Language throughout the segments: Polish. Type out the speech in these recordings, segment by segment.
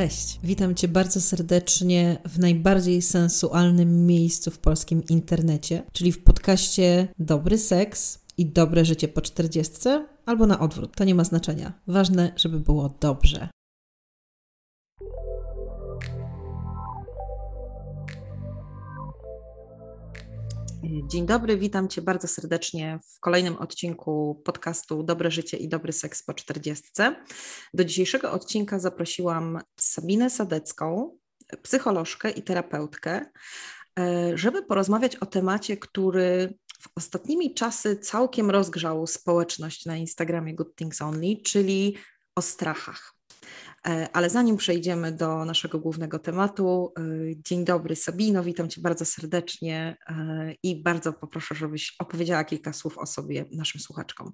Cześć, witam Cię bardzo serdecznie w najbardziej sensualnym miejscu w polskim internecie, czyli w podcaście Dobry Seks i Dobre Życie po czterdziestce, albo na odwrót, to nie ma znaczenia. Ważne, żeby było dobrze. Dzień dobry, witam Cię bardzo serdecznie w kolejnym odcinku podcastu Dobre Życie i Dobry Seks po 40. Do dzisiejszego odcinka zaprosiłam Sabinę Sadecką, psycholożkę i terapeutkę, e, żeby porozmawiać o temacie, który w ostatnimi czasy całkiem rozgrzał społeczność na Instagramie Good Things Only, czyli o strachach. E, ale zanim przejdziemy do naszego głównego tematu, e, dzień dobry Sabino, witam Cię bardzo serdecznie e, i bardzo poproszę, żebyś opowiedziała kilka słów o sobie naszym słuchaczkom.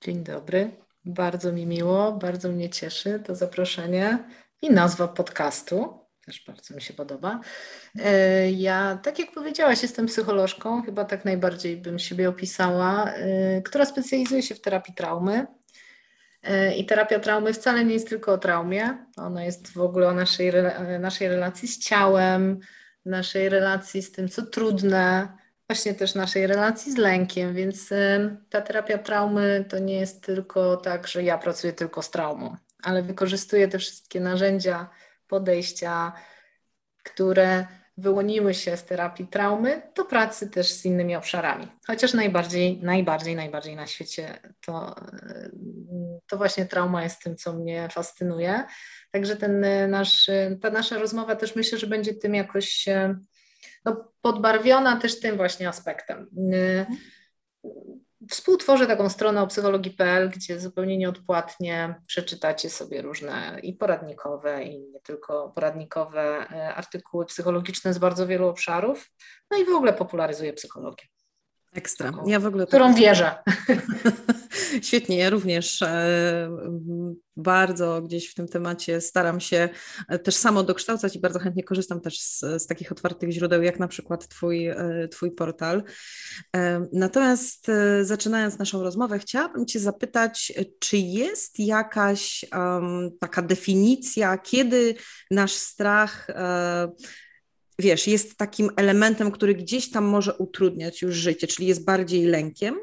Dzień dobry, bardzo mi miło, bardzo mnie cieszy to zaproszenie i nazwa podcastu. Też bardzo mi się podoba. Ja, tak jak powiedziałaś, jestem psycholożką, chyba tak najbardziej bym siebie opisała, która specjalizuje się w terapii traumy. E, I terapia traumy wcale nie jest tylko o traumie, ona jest w ogóle o naszej, naszej relacji z ciałem, naszej relacji z tym, co trudne, właśnie też naszej relacji z lękiem, więc e, ta terapia traumy to nie jest tylko tak, że ja pracuję tylko z traumą, ale wykorzystuję te wszystkie narzędzia, podejścia, które wyłoniły się z terapii traumy do pracy też z innymi obszarami. Chociaż najbardziej, najbardziej, najbardziej na świecie to, to właśnie trauma jest tym, co mnie fascynuje. Także ten nasz, ta nasza rozmowa też myślę, że będzie tym jakoś no, podbarwiona też tym właśnie aspektem. Współtworzę taką stronę o psychologii.pl, gdzie zupełnie nieodpłatnie przeczytacie sobie różne i poradnikowe, i nie tylko poradnikowe artykuły psychologiczne z bardzo wielu obszarów. No i w ogóle popularyzuję psychologię. Ekstra. Ja w ogóle którą tak... wierzę. Świetnie, ja również e, bardzo gdzieś w tym temacie staram się e, też samo dokształcać i bardzo chętnie korzystam też z, z takich otwartych źródeł, jak na przykład twój, e, twój portal. Natomiast zaczynając naszą rozmowę, chciałabym Cię zapytać, czy jest jakaś um, taka definicja, kiedy nasz strach wiesz, jest takim elementem, który gdzieś tam może utrudniać już życie, czyli jest bardziej lękiem,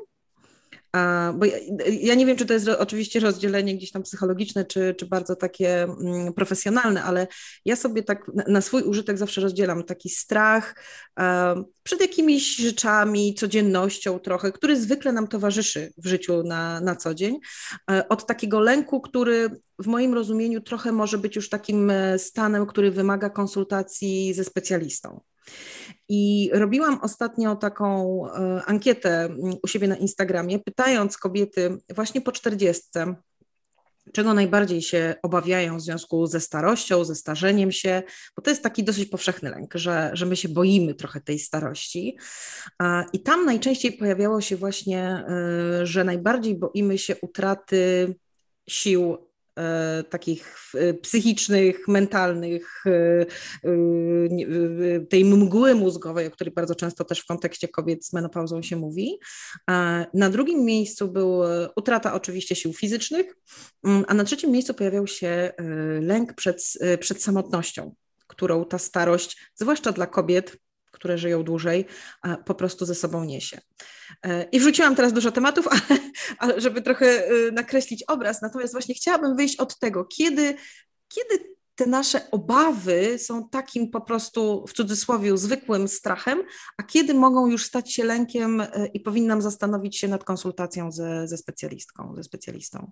bo ja, ja, nie wiem, czy to jest oczywiście rozdzielenie gdzieś tam psychologiczne, czy, czy bardzo takie mm, profesjonalne, ale ja sobie tak na, swój użytek zawsze rozdzielam taki strach przed jakimiś rzeczami, codziennością trochę, który zwykle nam towarzyszy w życiu na, na co dzień, e, od takiego lęku, który w moim rozumieniu trochę może być już takim e, stanem, który wymaga konsultacji ze specjalistą. I robiłam ostatnio taką e, ankietę u siebie na Instagramie, pytając kobiety właśnie po czterdziestce, czego najbardziej się obawiają w związku ze starością, ze starzeniem się, bo to jest taki dosyć powszechny lęk, że, że my się boimy trochę tej starości. I tam najczęściej pojawiało się właśnie, e, że najbardziej boimy się utraty sił takich e, psychicznych, mentalnych, e, tej mgły mózgowej, o której bardzo często też w kontekście kobiet z menopauzą się mówi. Na drugim miejscu był utrata oczywiście sił fizycznych, mm, a na trzecim miejscu pojawiał się lęk przed, przed samotnością, którą ta starość, zwłaszcza dla kobiet, które żyją dłużej, po prostu ze sobą niesie. E, I wrzuciłam teraz dużo tematów, ale, ale żeby trochę y, nakreślić obraz. Natomiast właśnie chciałabym wyjść od tego, kiedy, kiedy te nasze obawy są takim po prostu w cudzysłowie zwykłym strachem, a kiedy mogą już stać się lękiem e, i powinnam zastanowić się nad konsultacją ze, ze specjalistką, ze specjalistą.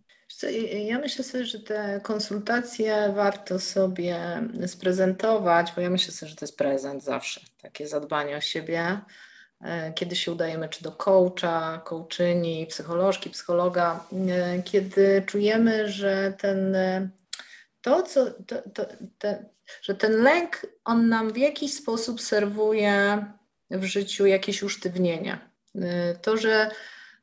Ja myślę sobie, że te konsultacje warto sobie sprezentować, bo ja myślę sobie, że to jest prezent zawsze, takie zadbanie o siebie. E, kiedy się udajemy czy do coacha, coachyni, psycholożki, psychologa, e, kiedy czujemy, że ten to, co, to, to, to, że ten lęk, on nam w jakiś sposób serwuje w życiu jakieś usztywnienie. Y, to, że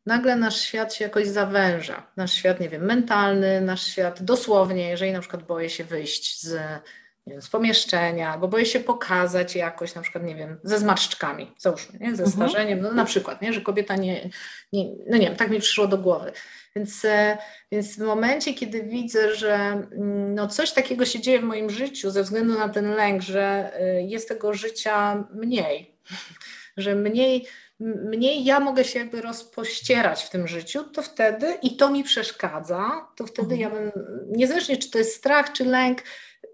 nagle nasz świat się jakoś zawęża. Nasz świat, nie wiem, mentalny, nasz świat dosłownie, jeżeli na przykład boję się wyjść z wiem, z pomieszczenia, albo boję się pokazać jakoś, na przykład, nie wiem, ze zmarszczkami, załóżmy, nie? ze mhm. starzeniem, no na przykład, nie? że kobieta nie, nie, no nie wiem, tak mi przyszło do głowy. Więc, e, więc w momencie, kiedy widzę, że mm, no coś takiego się dzieje w moim życiu ze względu na ten lęk, że e, jest tego życia mniej, że mniej, mniej ja mogę się jakby rozpościerać w tym życiu, to wtedy i to mi przeszkadza, to wtedy ja bym, niezależnie czy to jest strach, czy lęk,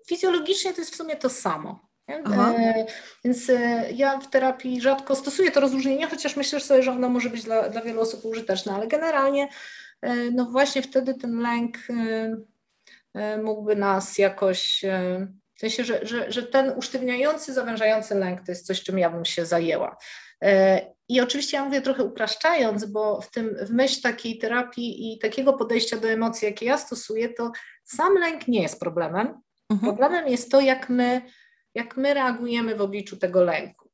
fizjologicznie to jest w sumie to samo. E, więc e, ja w terapii rzadko stosuję to rozróżnienie, chociaż myślę sobie, że ono może być dla, dla wielu osób użyteczne, ale generalnie e, no właśnie wtedy ten lęk mógłby nas jakoś, w sensie, że, że, że ten usztywniający, zawężający lęk to jest coś, czym ja bym się zajęła. I oczywiście ja mówię trochę upraszczając, bo w, tym, w myśl takiej terapii i takiego podejścia do emocji, jakie ja stosuję, to sam lęk nie jest problemem. Mhm. Problemem jest to, jak my, jak my reagujemy w obliczu tego lęku.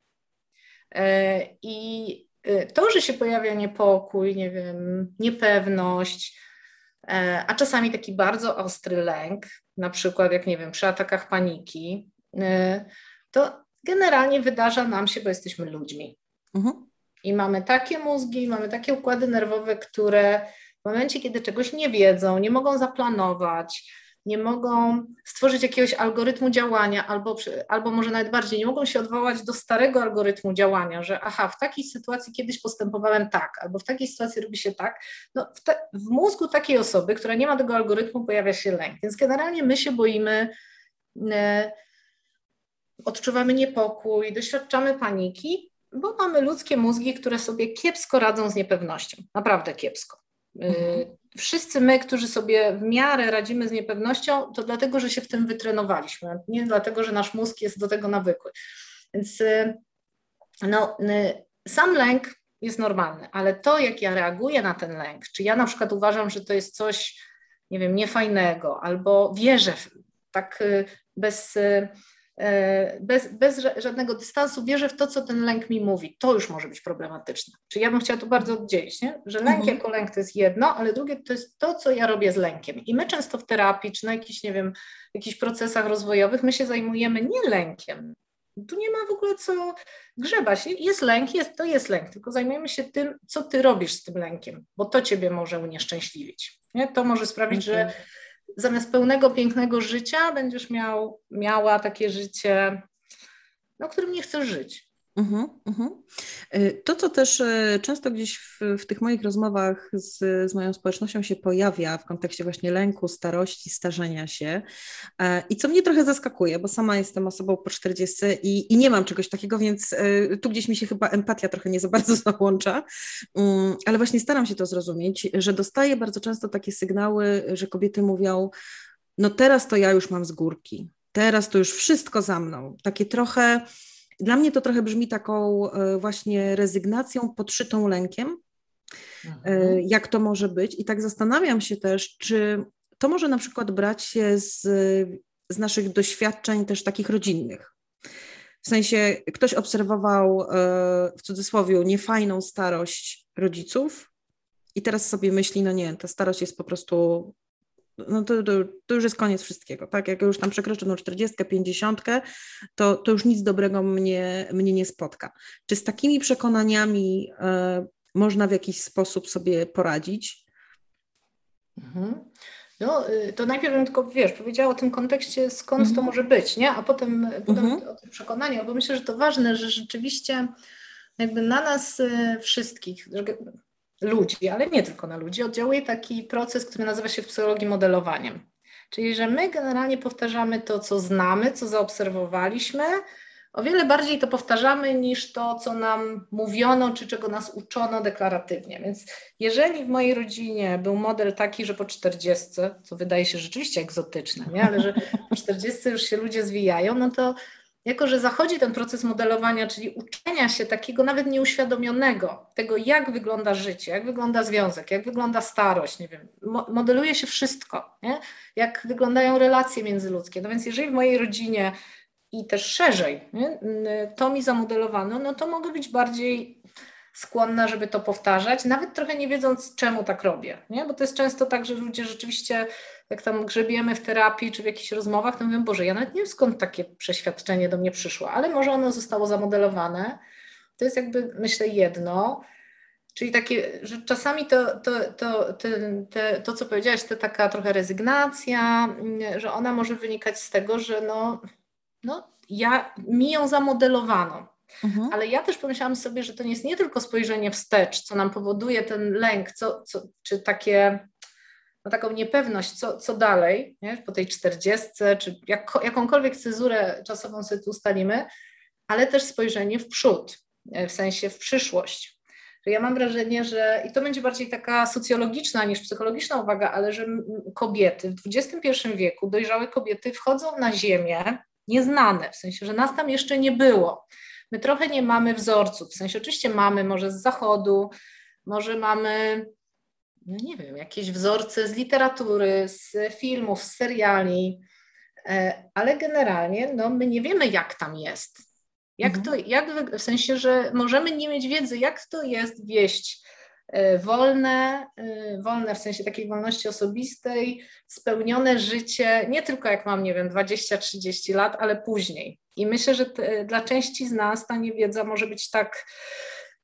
E, I e, to, że się pojawia niepokój, nie wiem, niepewność, e, a czasami taki bardzo ostry lęk, na przykład jak nie wiem, przy atakach paniki, to generalnie wydarza nam się, bo jesteśmy ludźmi. Mhm. I mamy takie mózgi, mamy takie układy nerwowe, które w momencie, kiedy czegoś nie wiedzą, nie mogą zaplanować, nie mogą stworzyć jakiegoś algorytmu działania, albo, albo może nawet bardziej, nie mogą się odwołać do starego algorytmu działania, że aha, w takiej sytuacji kiedyś postępowałem tak, albo w takiej sytuacji robi się tak. No, w, te, w mózgu takiej osoby, która nie ma tego algorytmu, pojawia się lęk. Więc generalnie my się boimy, e, odczuwamy niepokój, doświadczamy paniki, bo mamy ludzkie mózgi, które sobie kiepsko radzą z niepewnością, naprawdę kiepsko. E, mhm wszyscy my, którzy sobie w miarę radzimy z niepewnością, to dlatego, że się w tym wytrenowaliśmy, nie dlatego, że nasz mózg jest do tego nawykły. Więc y, no, y, sam lęk jest normalny, ale to, jak ja reaguję na ten lęk, czy ja na przykład uważam, że to jest coś, nie wiem, niefajnego, albo wierzę tak y, bez bez, bez żadnego dystansu wierzę w to, co ten lęk mi mówi. To już może być problematyczne. Czyli ja bym chciała to bardzo oddzielić, nie? że lęk mhm. jako lęk to jest jedno, ale drugie to jest to, co ja robię z lękiem. I my często w terapii, czy na jakichś, nie wiem, jakichś procesach rozwojowych, my się zajmujemy nie lękiem. Tu nie ma w ogóle co grzebać. Jest lęk, jest, to jest lęk, tylko zajmujemy się tym, co ty robisz z tym lękiem, bo to ciebie może unieszczęśliwić. Nie? To może sprawić, okay. że zamiast pełnego, pięknego życia będziesz miał, miała takie życie, no, którym nie chcesz żyć. Uh-huh, uh-huh. To, co też e, często gdzieś w, w, tych moich rozmowach z, z moją społecznością się pojawia w kontekście właśnie lęku, starości, starzenia się e, i co mnie trochę zaskakuje, bo sama jestem osobą po 40 i, i nie mam czegoś takiego, więc tu gdzieś mi się chyba empatia trochę nie za bardzo załącza, mm, ale właśnie staram się to zrozumieć, że dostaję bardzo często takie sygnały, że kobiety mówią, no teraz to ja już mam z górki, teraz to już wszystko za mną, takie trochę dla mnie to trochę brzmi taką e, właśnie rezygnacją podszytą lękiem, e, mhm. jak to może być. I tak zastanawiam się też, czy to może na przykład brać się z, z naszych doświadczeń też takich rodzinnych. W sensie ktoś obserwował e, w cudzysłowie niefajną starość rodziców i teraz sobie myśli, no nie, ta starość jest po prostu no to, to, to, już jest koniec wszystkiego, tak? Jak już tam przekroczę no 40, 50, to, to już nic dobrego mnie, mnie nie spotka. Czy z takimi przekonaniami e, można w jakiś sposób sobie poradzić? Mhm. No, y, to najpierw bym tylko, wiesz, powiedziała o tym kontekście, skąd mhm. to może być, nie? A potem, potem mhm. o tym przekonaniu, bo myślę, że to ważne, że rzeczywiście jakby na nas y, wszystkich, ludzi, ale nie tylko na ludzi, oddziałuje taki proces, który nazywa się w psychologii modelowaniem. Czyli, że my generalnie powtarzamy to, co znamy, co zaobserwowaliśmy, o wiele bardziej to powtarzamy niż to, co nam mówiono, czy czego nas uczono deklaratywnie. Więc jeżeli w mojej rodzinie był model taki, że po 40, co wydaje się rzeczywiście egzotyczne, nie? ale że po 40 już się ludzie zwijają, no to jako że zachodzi ten proces modelowania, czyli uczenia się takiego nawet nieuświadomionego, tego jak wygląda życie, jak wygląda związek, jak wygląda starość, nie wiem, modeluje się wszystko, nie? jak wyglądają relacje międzyludzkie. No więc jeżeli w mojej rodzinie i też szerzej nie? to mi zamodelowano, no to mogę być bardziej skłonna, żeby to powtarzać, nawet trochę nie wiedząc, czemu tak robię. Nie? Bo to jest często tak, że ludzie rzeczywiście, jak tam grzebiemy w terapii czy w jakichś rozmowach, to mówią, Boże, ja nawet nie wiem, skąd takie przeświadczenie do mnie przyszło, ale może ono zostało zamodelowane. To jest jakby, myślę, jedno. Czyli takie, że czasami to, to, to, to, to, co powiedziałaś, to taka trochę rezygnacja, że ona może wynikać z tego, że no, no ja, mi ją zamodelowano. Mhm. Ale ja też pomyślałam sobie, że to nie jest nie tylko spojrzenie wstecz, co nam powoduje ten lęk, co, co, czy takie, taką niepewność, co, co dalej, nie? po tej czterdziestce, czy jak, jakąkolwiek cezurę czasową sobie tu ustalimy, ale też spojrzenie w przód, w sensie w przyszłość. Ja mam wrażenie, że i to będzie bardziej taka socjologiczna niż psychologiczna uwaga, ale że kobiety w XXI wieku, dojrzałe kobiety wchodzą na ziemię nieznane, w sensie, że nas tam jeszcze nie było. My trochę nie mamy wzorców, w sensie oczywiście mamy może z zachodu, może mamy, no nie wiem, jakieś wzorce z literatury, z filmów, z seriali, e, ale generalnie no, my nie wiemy, jak tam jest. Jak mhm. to, jak, w sensie, że możemy nie mieć wiedzy, jak to jest wieść e, wolne, e, wolne w sensie takiej wolności osobistej, spełnione życie, nie tylko jak mam, nie wiem, 20-30 lat, ale później. I myślę, że te, dla części z nas ta niewiedza może być tak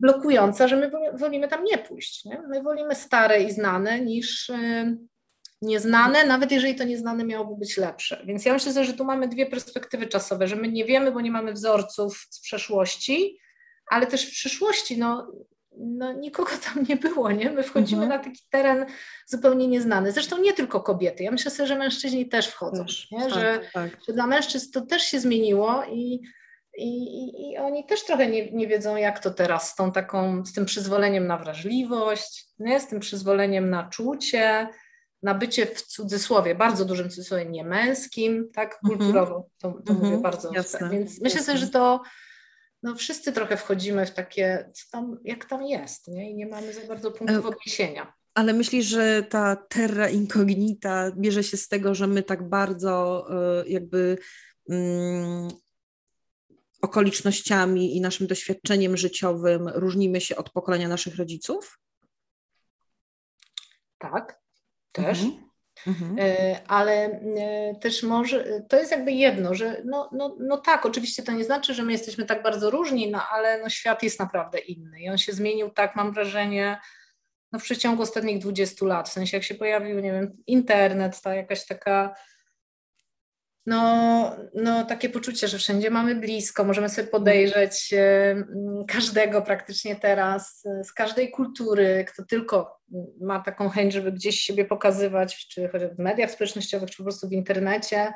blokująca, że my wolimy tam nie pójść. Nie? My wolimy stare i znane niż e, nieznane, nawet jeżeli to nieznane miałoby być lepsze. Więc ja myślę, że tu mamy dwie perspektywy czasowe, że my nie wiemy, bo nie mamy wzorców z przeszłości, ale też w przyszłości, no, no nikogo tam nie było, nie? My wchodzimy mhm. na taki teren zupełnie nieznany. Zresztą nie tylko kobiety. Ja myślę sobie, że mężczyźni też wchodzą? Tak, że, tak. że dla mężczyzn to też się zmieniło i i, I, oni też trochę nie, nie, wiedzą, jak to teraz z tą taką, z tym przyzwoleniem na wrażliwość, nie? z tym przyzwoleniem na czucie, na bycie w cudzysłowie, bardzo dużym cudzysłowie, nie męskim, tak, mhm. kulturowo, to, to mówię mhm. bardzo. Jasne, Więc jasne. myślę sobie, że to no wszyscy trochę wchodzimy w takie, co tam, jak tam jest, nie? I nie mamy za bardzo punktów odniesienia. Ale myślisz, że ta terra incognita bierze się z tego, że my tak bardzo e, jakby um, okolicznościami i naszym doświadczeniem życiowym różnimy się od pokolenia naszych rodziców? Tak, też. Mhm. E, ale e, też może, to jest jakby jedno, że no, no, no tak, oczywiście to nie znaczy, że my jesteśmy tak bardzo różni, no ale no świat jest naprawdę inny i on się zmienił tak, mam wrażenie, no w przeciągu ostatnich 20 lat, w sensie jak się pojawił, nie wiem, internet, ta jakaś taka no, no takie poczucie, że wszędzie mamy blisko, możemy sobie podejrzeć e, każdego praktycznie teraz, e, z każdej kultury, kto tylko ma taką chęć, żeby gdzieś siebie pokazywać, czy choćby w mediach społecznościowych, czy po prostu w internecie.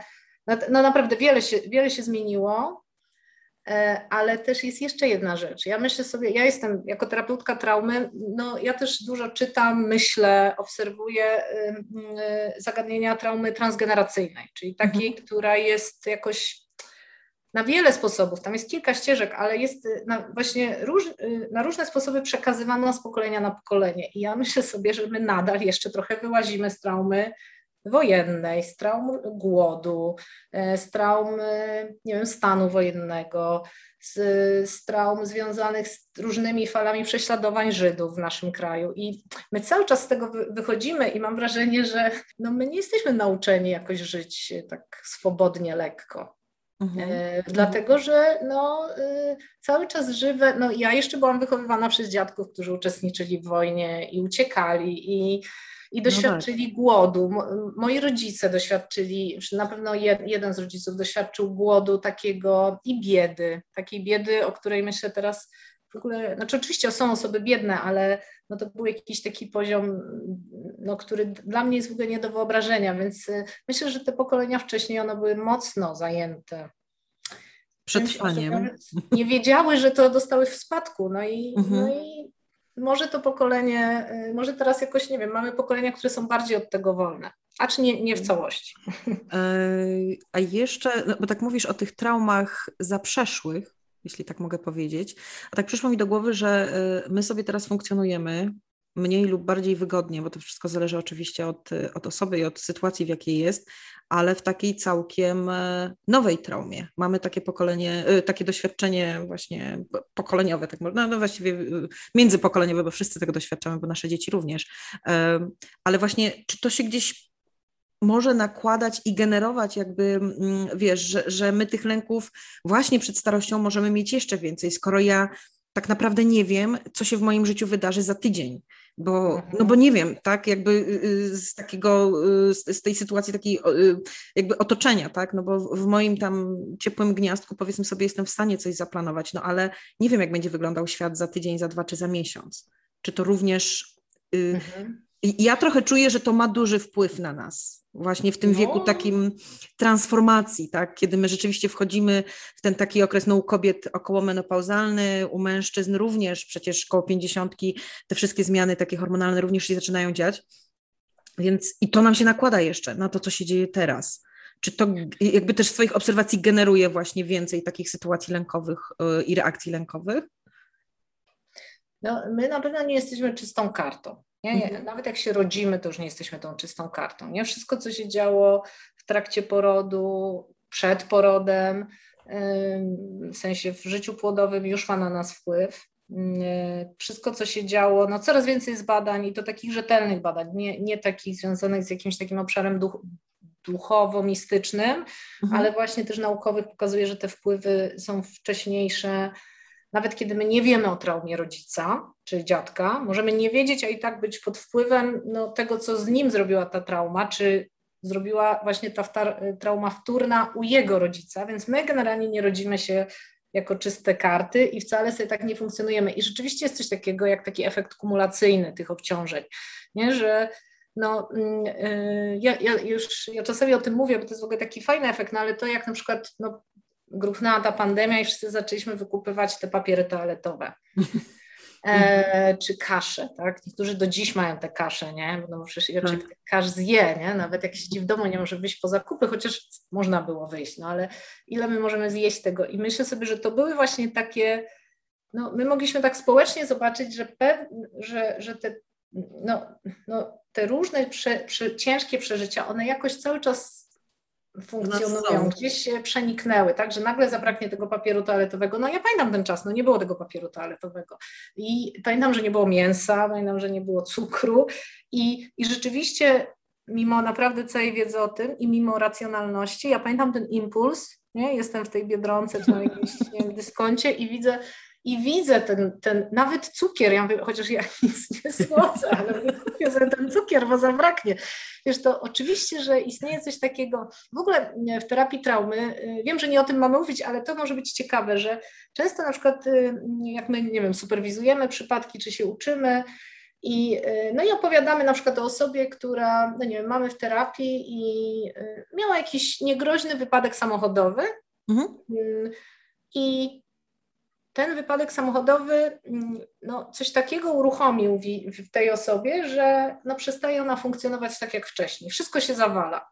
No, no naprawdę wiele się, wiele się zmieniło. E, ale też jest jeszcze jedna rzecz. Ja myślę sobie, ja jestem jako terapeutka traumy, no ja też dużo czytam, myślę, obserwuję zagadnienia traumy transgeneracyjnej, czyli takiej, mhm. która jest jakoś na wiele sposobów, tam jest kilka ścieżek, ale jest na, właśnie róż, y, na różne sposoby przekazywana z pokolenia na pokolenie. I ja myślę sobie, że my nadal jeszcze trochę wyłazimy z traumy wojennej, z traum głodu, e, z traum, nie wiem, stanu wojennego, z, z traum związanych z różnymi falami prześladowań Żydów w naszym kraju. I my cały czas z tego wychodzimy i mam wrażenie, że no my nie jesteśmy nauczeni jakoś żyć tak swobodnie, lekko. Mhm. E, dlatego, że no, y, cały czas żywe, no ja jeszcze byłam wychowywana przez dziadków, którzy uczestniczyli w wojnie i uciekali i i doświadczyli no tak. głodu. Moi rodzice doświadczyli, na pewno jeden z rodziców doświadczył głodu takiego i biedy, takiej biedy, o której myślę teraz w ogóle, znaczy oczywiście są osoby biedne, ale no to był jakiś taki poziom, no, który dla mnie jest w ogóle nie do wyobrażenia, więc y, myślę, że te pokolenia wcześniej one były mocno zajęte przetrwaniem. Nie wiedziały, że to dostały w spadku. No i, no mhm. no i może to pokolenie, y, może teraz jakoś, nie wiem, mamy pokolenia, które są bardziej od tego wolne, acz nie, nie w całości. E, a jeszcze, no bo tak mówisz o tych traumach zaprzeszłych, jeśli tak mogę powiedzieć, a tak przyszło mi do głowy, że y, my sobie teraz funkcjonujemy mniej lub bardziej wygodnie, bo to wszystko zależy oczywiście od, od osoby i od sytuacji, w jakiej jest, ale w takiej całkiem e, nowej traumie. Mamy takie pokolenie, e, takie doświadczenie właśnie pokoleniowe, tak można, no właściwie e, międzypokoleniowe, bo wszyscy tego doświadczamy, bo nasze dzieci również. Ale właśnie, czy to się gdzieś może nakładać i generować jakby, mm, wiesz, że, że my tych lęków właśnie przed starością możemy mieć jeszcze więcej, skoro ja tak naprawdę nie wiem, co się w moim życiu wydarzy za tydzień, bo, no bo nie wiem, tak, jakby y, y, z takiego, y, z, tej sytuacji takiej jakby otoczenia, tak, no bo w moim tam ciepłym gniazdku powiedzmy sobie jestem w stanie coś zaplanować, no ale nie wiem, jak będzie wyglądał świat za tydzień, za dwa czy za miesiąc. Czy to również... Mhm. Ja trochę czuję, że to ma duży wpływ na nas, właśnie w tym no. wieku takim transformacji, tak? kiedy my rzeczywiście wchodzimy w ten taki okres no, u kobiet okołomenopauzalny, u mężczyzn również, przecież koło pięćdziesiątki te wszystkie zmiany takie hormonalne również się zaczynają dziać. Więc i to nam się nakłada jeszcze na to, co się dzieje teraz. Czy to jakby też swoich obserwacji generuje właśnie więcej takich sytuacji lękowych yy, i reakcji lękowych? No, my na pewno nie jesteśmy czystą kartą. Nie? Mhm. Nawet jak się rodzimy, to już nie jesteśmy tą czystą kartą. Nie? Wszystko, co się działo w trakcie porodu, przed porodem, w sensie w życiu płodowym już ma na nas wpływ. Wszystko, co się działo, no coraz więcej jest badań i to takich rzetelnych badań, nie, nie takich związanych z jakimś takim obszarem duch, duchowo-mistycznym, mhm. ale właśnie też naukowych pokazuje, że te wpływy są wcześniejsze, nawet kiedy my nie wiemy o traumie rodzica czy dziadka, możemy nie wiedzieć, a i tak być pod wpływem no, tego, co z nim zrobiła ta trauma, czy zrobiła właśnie ta trauma wtórna u jego rodzica, więc my generalnie nie rodzimy się jako czyste karty i wcale sobie tak nie funkcjonujemy. I rzeczywiście jest coś takiego jak taki efekt kumulacyjny tych obciążeń, nie? że no, yy, ja, ja, już ja czasami o tym mówię, bo to jest w ogóle taki fajny efekt, no ale to jak na przykład no, gruchnęła ta pandemia i wszyscy zaczęliśmy wykupywać te papiery toaletowe. E, czy kasze, tak? Niektórzy do dziś mają te kasze, nie? No przecież raczej tak. kasz zje, nie? Nawet jak siedzi w domu, nie może wyjść po zakupy, chociaż można było wyjść, no ale ile my możemy zjeść tego? I myślę sobie, że to były właśnie takie, no my mogliśmy tak społecznie zobaczyć, że, pe, że, że te, no, no, te różne prze, prze, ciężkie przeżycia, one jakoś cały czas funkcjonują, gdzieś się przeniknęły, tak, że nagle zabraknie tego papieru toaletowego. No ja pamiętam ten czas, no nie było tego papieru toaletowego i pamiętam, że nie było mięsa, pamiętam, że nie było cukru i, i rzeczywiście mimo naprawdę całej wiedzy o tym i mimo racjonalności, ja pamiętam ten impuls, nie? jestem w tej Biedronce czy na jakimś nie wiem, dyskoncie i widzę i widzę ten, ten nawet cukier, ja mówię, chociaż ja nic nie słodzę, ale kupię sobie ten cukier, bo zabraknie. Wiesz, to oczywiście, że istnieje coś takiego, w ogóle w terapii traumy, y, wiem, że nie o tym mamy mówić, ale to może być ciekawe, że często na przykład y, jak my, nie wiem, superwizujemy przypadki, czy się uczymy, i, no i opowiadamy na przykład o osobie, która, no nie wiem, mamy w terapii i miała jakiś niegroźny wypadek samochodowy. Mhm. I ten wypadek samochodowy mm, no, coś takiego uruchomił w, tej osobie, że no, przestaje ona funkcjonować tak jak wcześniej. Wszystko się zawala.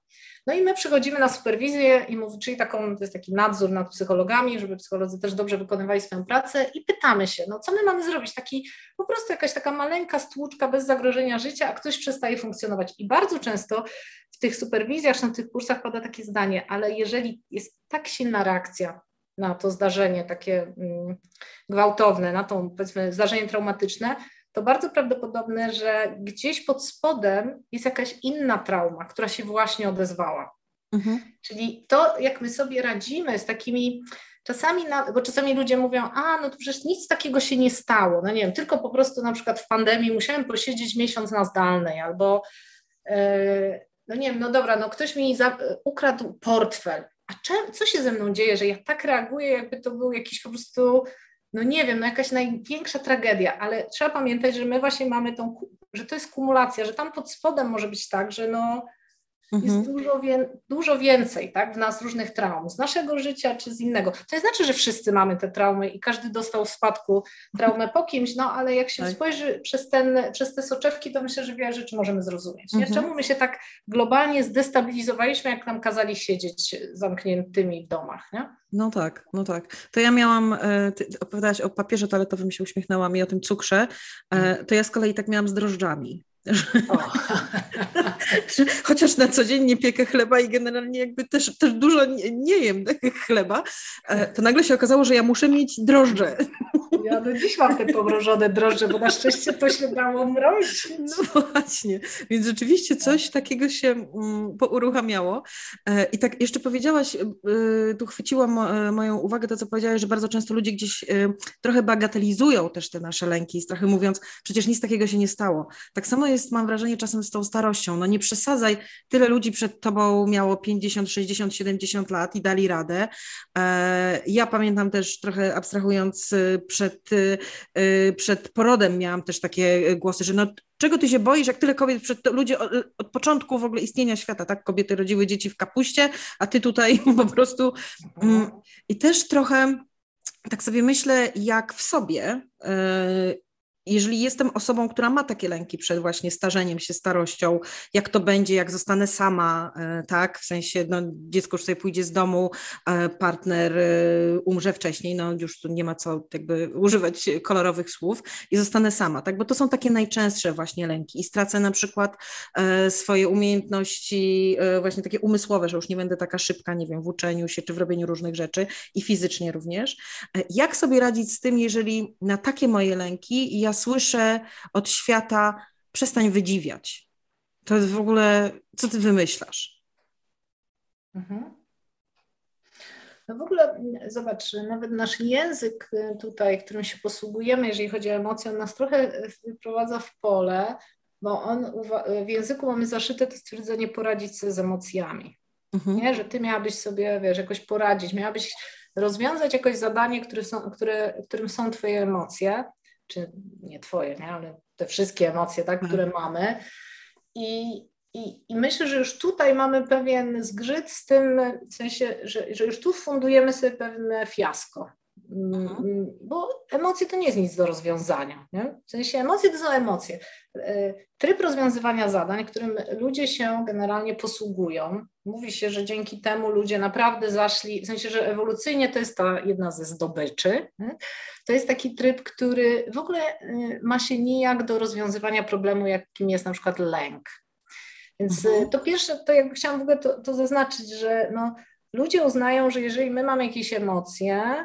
No i my przychodzimy na superwizję i mówi, czyli taką, to jest taki nadzór nad psychologami, żeby psycholodzy też dobrze wykonywali swoją pracę i pytamy się, no co my mamy zrobić? Taki po prostu jakaś taka maleńka stłuczka bez zagrożenia życia, a ktoś przestaje funkcjonować. I bardzo często w tych superwizjach, na tych kursach pada takie zdanie, ale jeżeli jest tak silna reakcja na to zdarzenie takie mm, gwałtowne, na to powiedzmy zdarzenie traumatyczne, to bardzo prawdopodobne, że gdzieś pod spodem jest jakaś inna trauma, która się właśnie odezwała. Mhm. Czyli to, jak my sobie radzimy z takimi czasami, na, bo czasami ludzie mówią, a no to przecież nic takiego się nie stało, no nie wiem, tylko po prostu na przykład w pandemii musiałem posiedzieć miesiąc na zdalnej albo yy, no nie wiem, no dobra, no ktoś mi za, ukradł portfel, a co się ze mną dzieje, że ja tak reaguję, jakby to był jakiś po prostu, no nie wiem, no jakaś największa tragedia, ale trzeba pamiętać, że my właśnie mamy tą, że to jest kumulacja, że tam pod spodem może być tak, że no, jest mhm. dużo, wie, dużo więcej tak, w nas różnych traum, z naszego życia czy z innego. To nie znaczy, że wszyscy mamy te traumy i każdy dostał w spadku traumę po kimś, no ale jak się tak. spojrzy przez, ten, przez te soczewki, to myślę, że wiele rzeczy możemy zrozumieć. Mhm. Czemu my się tak globalnie zdestabilizowaliśmy, jak nam kazali siedzieć zamkniętymi w domach? Nie? No tak, no tak. To ja miałam, e, ty opowiadałaś o papierze toaletowym, się uśmiechnęłam i o tym cukrze, e, mhm. to ja z kolei tak miałam z drożdżami. Chociaż na co dzień nie piekę chleba i generalnie jakby też, też dużo nie, nie jem chleba, e, to nagle się okazało, że ja muszę mieć drożdże. Ja do dziś mam te pomrożone drożdże, bo na szczęście to się dało mrozić. No właśnie, więc rzeczywiście coś takiego się mm, pouruchamiało. E, I tak jeszcze powiedziałaś, e, tu chwyciło moją uwagę to, co powiedziałaś, że bardzo często ludzie gdzieś trochę bagatelizują też te nasze lęki i strachy, mówiąc, przecież nic takiego się nie stało. Tak samo jest, mam wrażenie, czasem z tą starością. No nie przesadzaj, tyle ludzi przed tobą miało 50, 60, 70 lat i dali radę. E, ja pamiętam też trochę abstrahując y, przed, y, y, przed porodem miałam też takie głosy, że no czego ty się boisz, jak tyle kobiet, przed, ludzie od, od, początku w ogóle istnienia świata, tak, kobiety rodziły dzieci w kapuście, a ty tutaj po prostu mm, i też trochę tak sobie myślę, jak w sobie jeżeli jestem osobą, która ma takie lęki przed właśnie starzeniem się, starością, jak to będzie, jak zostanę sama, e, tak, w sensie no, dziecko już sobie pójdzie z domu, e, partner e, umrze wcześniej, no już tu nie ma co jakby używać kolorowych słów i zostanę sama, tak, bo to są takie najczęstsze właśnie lęki i stracę na przykład swoje umiejętności właśnie takie umysłowe, że już nie będę taka szybka, nie wiem, w uczeniu się czy w robieniu różnych rzeczy i fizycznie również. Jak sobie radzić z tym, jeżeli na takie moje lęki ja słyszę od świata, przestań wydziwiać. To jest w ogóle, co ty wymyślasz? Mhm. No w ogóle zobacz, nawet nasz język tutaj, którym się posługujemy, jeżeli chodzi o emocje, on nas trochę wprowadza w pole, bo on w języku mamy zaszyte to stwierdzenie poradzić sobie z emocjami. Mhm. Nie? Że ty miałabyś sobie, wiesz, jakoś poradzić, miałabyś rozwiązać jakoś zadanie, które są, które, którym są twoje emocje czy nie twoje, nie? ale te wszystkie emocje, tak, które mhm. mamy. I, i, I myślę, że już tutaj mamy pewien zgrzyt z tym, w sensie, że, że już tu fundujemy sobie pewne fiasko. Mhm. Bo emocje to nie jest nic do rozwiązania. Nie? W sensie emocje to są emocje. E, tryb rozwiązywania zadań, którym ludzie się generalnie posługują. Mówi się, że dzięki temu ludzie naprawdę zaszli, w sensie, że ewolucyjnie to jest ta jedna ze zdobyczy. Nie? To jest taki tryb, który w ogóle e, ma się nijak do rozwiązywania problemu, jakim jest na przykład lęk. Więc e, mhm. to pierwsze, to jakby chciałam w ogóle to, to zaznaczyć, że no, ludzie uznają, że jeżeli my mamy jakieś emocje,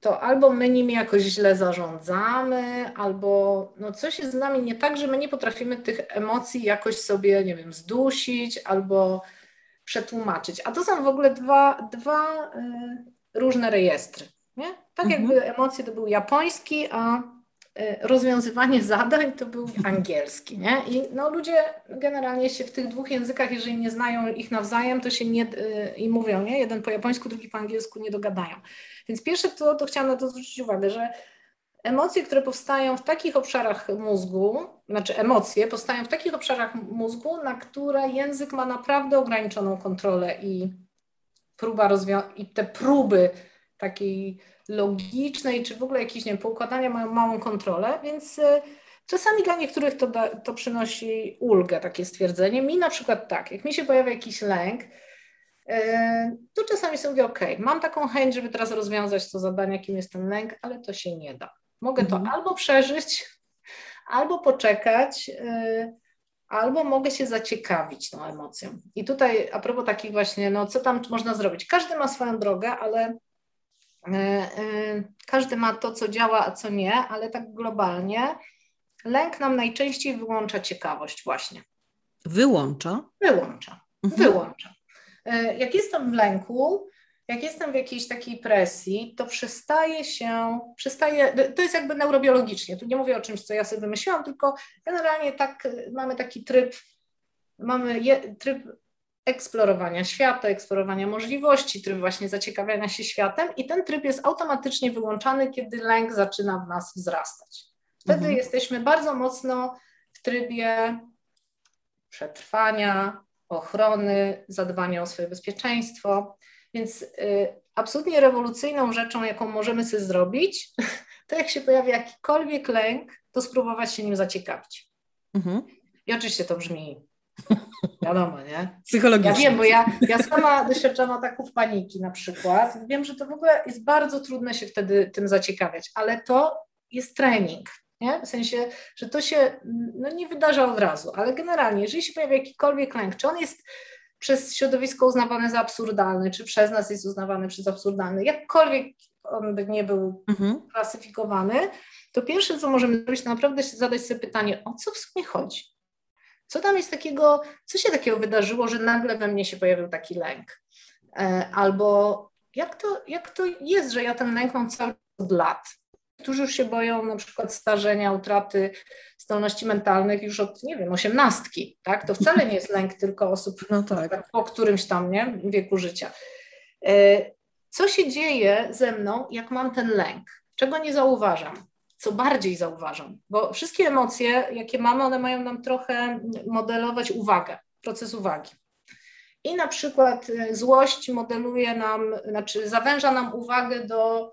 to albo my nimi jakoś źle zarządzamy, albo no coś jest z nami nie tak, że my nie potrafimy tych emocji jakoś sobie, nie wiem, zdusić albo przetłumaczyć. A to są w ogóle dwa, dwa y, różne rejestry. Nie? Tak mhm. jakby emocje to był japoński, a rozwiązywanie zadań to był angielski, nie? I no, ludzie generalnie się w tych dwóch językach, jeżeli nie znają ich nawzajem, to się nie, y, i mówią, nie? Jeden po japońsku, drugi po angielsku nie dogadają. Więc pierwsze to, to chciałam na to zwrócić uwagę, że emocje, które powstają w takich obszarach mózgu, znaczy emocje powstają w takich obszarach mózgu, na które język ma naprawdę ograniczoną kontrolę i próba rozwią- i te próby takiej logicznej, czy w ogóle jakieś nie poukładania mają małą kontrolę, więc y, czasami dla niektórych to, da, to przynosi ulgę, takie stwierdzenie. Mi na przykład tak, jak mi się pojawia jakiś lęk, y, to czasami sobie mówię, ok, mam taką chęć, żeby teraz rozwiązać to zadanie, jakim jest ten lęk, ale to się nie da. Mogę mhm. to albo przeżyć, albo poczekać, y, albo mogę się zaciekawić tą emocją. I tutaj a propos takich właśnie, no co tam można zrobić? Każdy ma swoją drogę, ale każdy ma to, co działa, a co nie, ale tak globalnie lęk nam najczęściej wyłącza ciekawość właśnie. Wyłącza? Wyłącza. Mhm. Wyłącza. E, jak jestem w lęku, jak jestem w jakiejś takiej presji, to przestaje się, przestaje, to jest jakby neurobiologicznie, tu nie mówię o czymś, co ja sobie wymyśliłam, tylko generalnie tak mamy taki tryb, mamy je, tryb eksplorowania świata, eksplorowania możliwości, tryb właśnie zaciekawiania się światem i ten tryb jest automatycznie wyłączany, kiedy lęk zaczyna w nas wzrastać. Wtedy mhm. jesteśmy bardzo mocno w trybie przetrwania, ochrony, zadbania o swoje bezpieczeństwo. Więc y, absolutnie rewolucyjną rzeczą, jaką możemy sobie zrobić, to jak się pojawi jakikolwiek lęk, to spróbować się nim zaciekawić. Mhm. I oczywiście to brzmi Wiadomo, nie? Psychologicznie. Ja wiem, bo ja, ja sama doświadczam ataków paniki na przykład. Wiem, że to w ogóle jest bardzo trudne się wtedy tym zaciekawiać, ale to jest trening. Nie? W sensie, że to się no, nie wydarza od razu, ale generalnie, jeżeli się pojawia jakikolwiek lęk, czy on jest przez środowisko uznawany za absurdalny, czy przez nas jest uznawany przez absurdalny, jakkolwiek on by nie był mhm. klasyfikowany, to pierwsze, co możemy zrobić, to naprawdę zadać sobie pytanie, o co w sumie chodzi? Co tam jest takiego, co się takiego wydarzyło, że nagle we mnie się pojawił taki lęk? E, albo jak to, jak to jest, że ja ten lęk mam cały od lat? Którzy już się boją na przykład starzenia, utraty zdolności mentalnych już od, nie wiem, osiemnastki, tak? To wcale nie jest lęk tylko osób no tak. po którymś tam, nie, wieku życia. E, co się dzieje ze mną, jak mam ten lęk? Czego nie zauważam? Co bardziej zauważam, bo wszystkie emocje, jakie mamy, one mają nam trochę modelować uwagę, proces uwagi. I na przykład y, złość modeluje nam, znaczy zawęża nam uwagę do,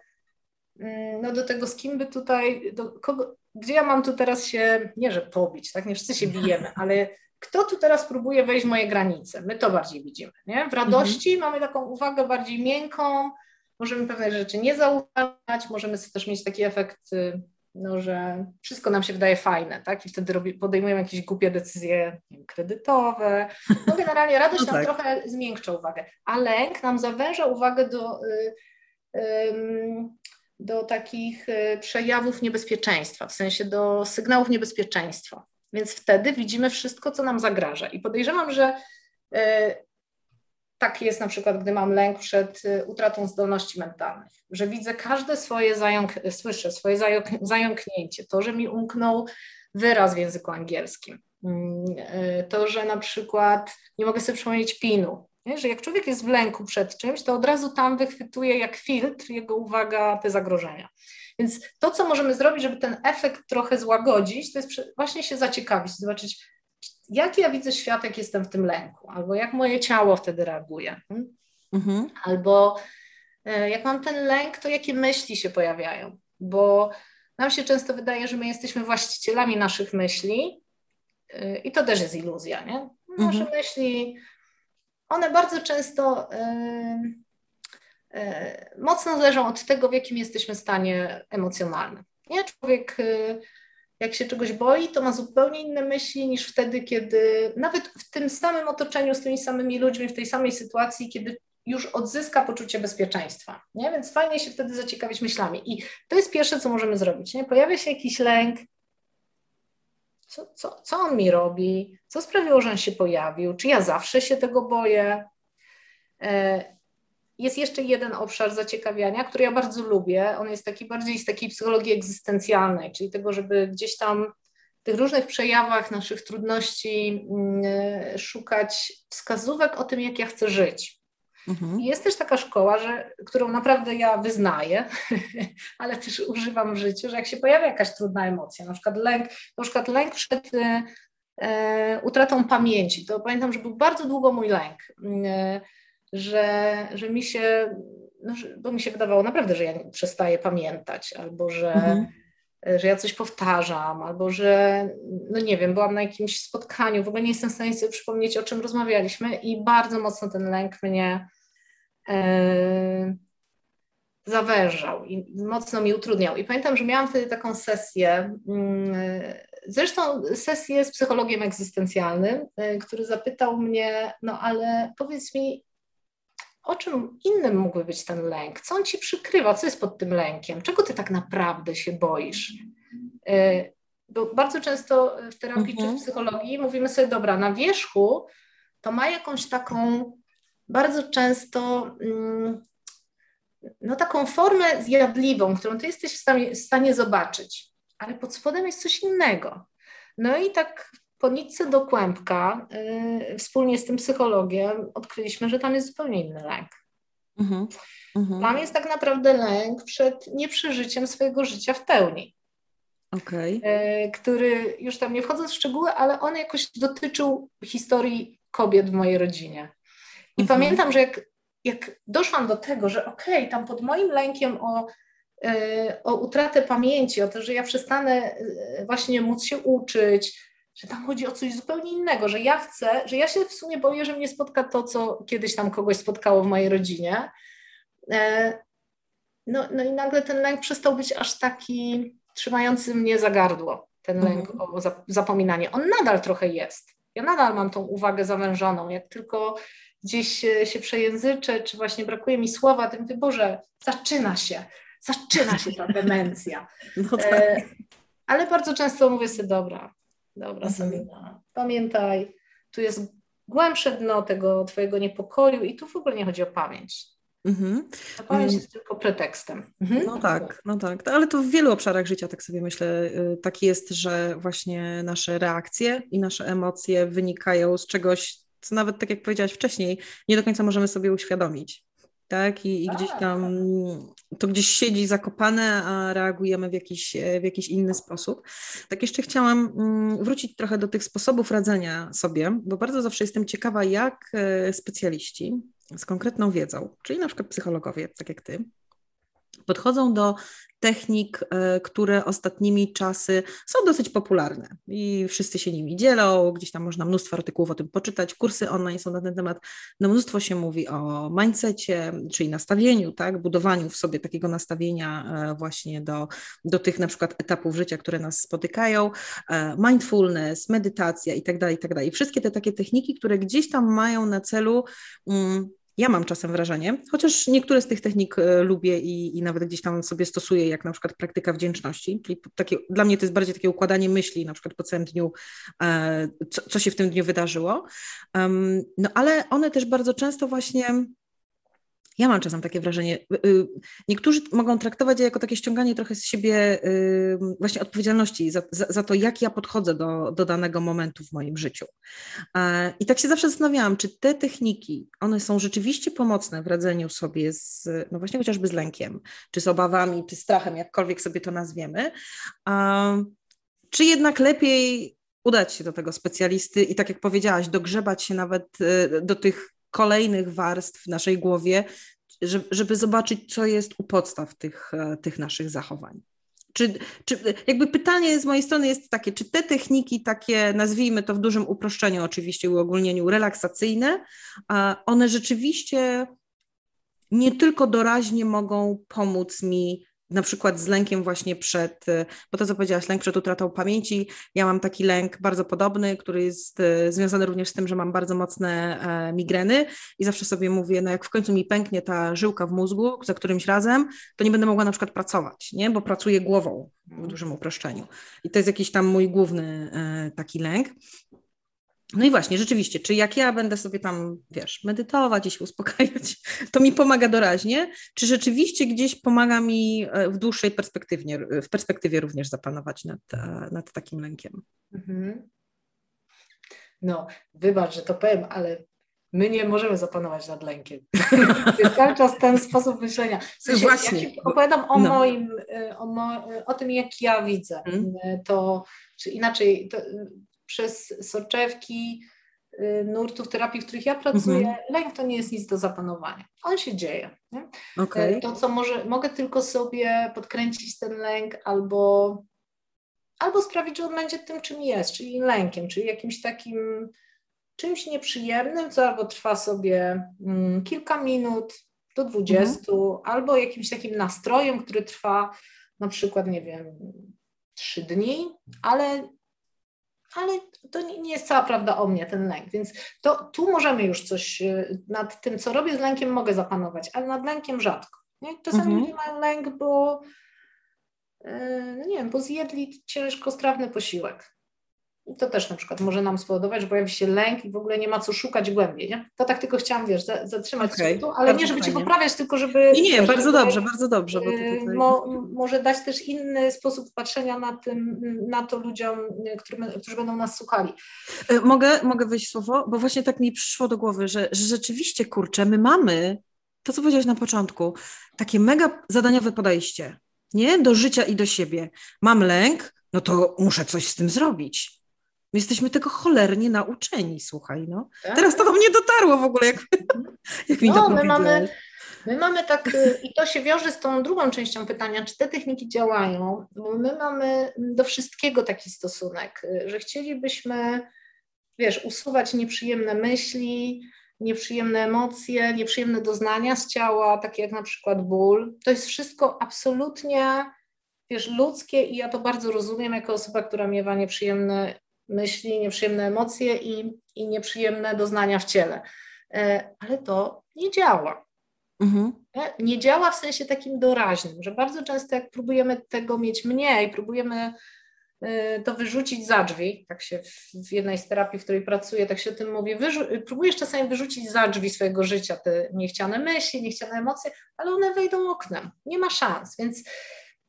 mm, no do tego, z kim by tutaj, do kogo, gdzie ja mam tu teraz się, nie że pobić, tak, nie wszyscy się bijemy, ale kto tu teraz próbuje wejść w moje granice? My to bardziej widzimy, nie? W radości mhm. mamy taką uwagę bardziej miękką, możemy pewne rzeczy nie zauważać, możemy też mieć taki efekt y, no, że wszystko nam się wydaje fajne, tak? I wtedy robi, podejmujemy jakieś głupie decyzje wiem, kredytowe. No generalnie radość no tak. nam trochę zmiękcza uwagę, a lęk nam zawęża uwagę do, y, do takich y, przejawów niebezpieczeństwa, w sensie do sygnałów niebezpieczeństwa. Więc wtedy widzimy wszystko, co nam zagraża. I podejrzewam, że y, tak jest na przykład, gdy mam lęk przed y, utratą zdolności mentalnych, że widzę każde swoje zająk, słyszę swoje zająk, zająknięcie, to, że mi umknął wyraz w języku angielskim, mm, y, to, że na przykład nie mogę sobie przypomnieć pinu, nie? że jak człowiek jest w lęku przed czymś, to od razu tam wychwytuje jak filtr jego uwaga te zagrożenia. Więc to, co możemy zrobić, żeby ten efekt trochę złagodzić, to jest właśnie się zaciekawić, zobaczyć, jak ja widzę świat, jak jestem w tym lęku, albo jak moje ciało wtedy reaguje, hmm? mhm. albo e, jak mam ten lęk, to jakie myśli się pojawiają, bo nam się często wydaje, że my jesteśmy właścicielami naszych myśli e, i to też jest iluzja, nie? Nasze mhm. myśli, one bardzo często e, mocno zależą od tego, w jakim jesteśmy stanie emocjonalnym. Nie? Człowiek jak się czegoś boi, to ma zupełnie inne myśli niż wtedy, kiedy nawet w tym samym otoczeniu, z tymi samymi ludźmi, w tej samej sytuacji, kiedy już odzyska poczucie bezpieczeństwa. Nie? Więc fajnie się wtedy zaciekawić myślami. I to jest pierwsze, co możemy zrobić. Nie? Pojawia się jakiś lęk. Co, co, co on mi robi? Co sprawiło, że on się pojawił? Czy ja zawsze się tego boję? E, jest jeszcze jeden obszar zaciekawiania, który ja bardzo lubię. On jest taki bardziej z takiej psychologii egzystencjalnej, czyli tego, żeby gdzieś tam w tych różnych przejawach naszych trudności mm, szukać wskazówek o tym, jak ja chcę żyć. Mhm. Jest też taka szkoła, że, którą naprawdę ja wyznaję, ale też używam w życiu, że jak się pojawia jakaś trudna emocja, na przykład lęk, na przykład lęk przed e, e utratą pamięci, to pamiętam, że był bardzo długo mój lęk. Że, że mi się, no, bo mi się wydawało naprawdę, że ja przestaję pamiętać, albo że, mhm. że ja coś powtarzam, albo że, no nie wiem, byłam na jakimś spotkaniu, w ogóle nie jestem w stanie sobie przypomnieć, o czym rozmawialiśmy i bardzo mocno ten lęk mnie e, zawężał i mocno mi utrudniał. I pamiętam, że miałam wtedy taką sesję, mm, zresztą sesję z psychologiem egzystencjalnym, e, który zapytał mnie, no ale powiedz mi, o czym innym mógłby być ten lęk? Co on ci przykrywa? Co jest pod tym lękiem? Czego ty tak naprawdę się boisz? E, bo bardzo często w terapii mhm. czy w mhm. psychologii mówimy sobie, dobra, na wierzchu to ma jakąś taką bardzo często mm, no taką formę zjadliwą, którą ty jesteś w stanie, w stanie zobaczyć, ale pod spodem jest coś innego. No i tak po nitce do kłębka y, wspólnie z tym psychologiem odkryliśmy, że tam jest zupełnie inny lęk. Mhm. Mhm. Tam jest tak naprawdę lęk przed nieprzeżyciem swojego życia w pełni. Okay. Y, który już tam nie wchodząc w szczegóły, ale on jakoś dotyczył historii kobiet w mojej rodzinie. I mhm. pamiętam, że jak, jak doszłam do tego, że okej, okay, tam pod moim lękiem o, yy, o utratę pamięci, o to, że ja przestanę yy, właśnie móc się uczyć, że tam chodzi o coś zupełnie innego, że ja chcę, że ja się w sumie boję, że mnie spotka to, co kiedyś tam kogoś spotkało w mojej rodzinie. Yy, no, no i nagle ten lęk przestał być aż taki trzymający mnie za gardło, ten lęk mhm. o zapominanie. On nadal trochę jest. Ja nadal mam tą uwagę zawężoną. Jak tylko gdzieś się przejęzyczę, czy właśnie brakuje mi słowa, mówię, Boże, zaczyna się, zaczyna się ta demencja. No tak. e, ale bardzo często mówię sobie, dobra, dobra mhm. Sabina, pamiętaj, tu jest głębsze dno tego twojego niepokoju i tu w ogóle nie chodzi o pamięć. Mhm. Ta pamięć mm. jest tylko pretekstem. Mhm. No tak, no tak. Ale to w wielu obszarach życia, tak sobie myślę, y, tak jest, że właśnie nasze reakcje i nasze emocje wynikają z czegoś, co nawet tak jak powiedziałaś wcześniej, nie do końca możemy sobie uświadomić. Tak, i, i gdzieś tam to gdzieś siedzi zakopane, a reagujemy w jakiś, w jakiś inny sposób. Tak jeszcze chciałam mm, wrócić trochę do tych sposobów radzenia sobie, bo bardzo zawsze jestem ciekawa, jak e, specjaliści z konkretną wiedzą, czyli na przykład psychologowie, tak jak ty, podchodzą do technik, e, które ostatnimi czasy są dosyć popularne i wszyscy się nimi dzielą, gdzieś tam można mnóstwo artykułów o tym poczytać, kursy online są na ten temat, no mnóstwo się mówi o mindsetie, czyli nastawieniu, tak, budowaniu w sobie takiego nastawienia e, właśnie do, do tych na przykład etapów życia, które nas spotykają, e, mindfulness, medytacja i tak dalej, i tak dalej. Wszystkie te takie techniki, które gdzieś tam mają na celu um, ja mam czasem wrażenie, chociaż niektóre z tych technik e, lubię i, i nawet gdzieś tam sobie stosuję, jak na przykład praktyka wdzięczności, czyli takie, dla mnie to jest bardziej takie układanie myśli, na przykład po całym dniu, e, co, co się w tym dniu wydarzyło. No ale one też bardzo często właśnie ja mam czasem takie wrażenie, y, y, niektórzy mogą traktować je jako takie ściąganie trochę z siebie y, właśnie odpowiedzialności za, za, za, to, jak ja podchodzę do, do danego momentu w moim życiu. I tak się zawsze zastanawiałam, czy te techniki, one są rzeczywiście pomocne w radzeniu sobie z, no właśnie chociażby z lękiem, czy z obawami, czy strachem, jakkolwiek sobie to nazwiemy, czy jednak lepiej udać się do tego specjalisty i tak jak powiedziałaś, dogrzebać się nawet do tych kolejnych warstw w naszej głowie, żeby zobaczyć, co jest u podstaw tych, e, tych naszych zachowań. Czy, czy jakby pytanie z mojej strony jest takie, czy te techniki takie, nazwijmy to w dużym uproszczeniu oczywiście, uogólnieniu, relaksacyjne, one rzeczywiście nie tylko doraźnie mogą pomóc mi na przykład z lękiem właśnie przed, y, bo to co powiedziałaś, lęk przed utratą pamięci, ja mam taki lęk bardzo podobny, który jest y, związany również z tym, że mam bardzo mocne e, migreny i zawsze sobie mówię, no jak w końcu mi pęknie ta żyłka w mózgu za którymś razem, to nie będę mogła na przykład pracować, nie, bo pracuję głową w dużym uproszczeniu. I to jest jakiś tam mój główny e, taki lęk. No i właśnie, rzeczywiście, czy jak ja będę sobie tam, wiesz, medytować i się uspokajać, to mi pomaga doraźnie, czy rzeczywiście gdzieś pomaga mi e, w dłuższej perspektywie, w perspektywie również zapanować nad, e, nad takim lękiem? Mhm. No, wybacz, że to powiem, ale my nie możemy zapanować nad lękiem. to jest cały czas ten sposób myślenia. W sensie, Właśnie. Jak opowiadam o no. moim, e, o, mo, o tym, jak ja widzę, hmm. to, czy inaczej, to, przez soczewki y, nurtów terapii, w których ja pracuję, mhm. lęk to nie jest nic do zapanowania. On się dzieje. Okay. To, co może, mogę tylko sobie podkręcić ten lęk albo, albo sprawić, że on będzie tym, czym jest, czyli lękiem, czyli jakimś takim czymś nieprzyjemnym, co albo trwa sobie mm, kilka minut do dwudziestu, mhm. albo jakimś takim nastrojem, który trwa na przykład, nie wiem, trzy dni, ale ale to nie jest cała prawda o mnie, ten lęk. Więc to, tu możemy już coś y, nad tym, co robię z lękiem, mogę zapanować, ale nad lękiem rzadko. Nie? Czasami mhm. ludzie mają lęk, bo y, no nie wiem, bo zjedli ciężkostrawny posiłek. I to też na przykład może nam spowodować, że pojawi się lęk i w ogóle nie ma co szukać głębiej, nie? To tak tylko chciałam, wiesz, zatrzymać okay. się tu, ale nie, żeby fajnie. Cię poprawiać, tylko żeby... Nie, nie, bardzo dobrze, bardzo dobrze. Bo y, tutaj... mo, może dać też inny sposób patrzenia na, tym, na to ludziom, którym, którzy będą nas słuchali. Y, mogę, mogę wyjść słowo? Bo właśnie tak mi przyszło do głowy, że, że rzeczywiście, kurczę, my mamy, to co powiedziałeś na początku, takie mega zadaniowe podejście, nie? Do życia i do siebie. Mam lęk, no to muszę coś z tym zrobić My jesteśmy tego cholernie nauczeni, słuchaj, no. Tak? Teraz to do mnie dotarło w ogóle, jak, jak mi no, to my mamy, my mamy tak, y, i to się wiąże z tą drugą częścią pytania, czy te techniki działają, bo my mamy do wszystkiego taki stosunek, y, że chcielibyśmy, wiesz, usuwać nieprzyjemne myśli, nieprzyjemne emocje, nieprzyjemne doznania z ciała, takie jak na przykład ból. To jest wszystko absolutnie, wiesz, ludzkie i ja to bardzo rozumiem jako osoba, która miewa nieprzyjemne myśli, nieprzyjemne emocje i, i nieprzyjemne doznania w ciele. E, ale to nie działa. Mhm. Nie działa w sensie takim doraźnym, że bardzo często jak próbujemy tego mieć mniej, próbujemy e, to wyrzucić za drzwi, tak się w jednej z terapii, w której pracuję, tak się o tym mówi, wyrzu- próbujesz czasami wyrzucić za drzwi swojego życia te niechciane myśli, niechciane emocje, ale one wejdą oknem, nie ma szans, więc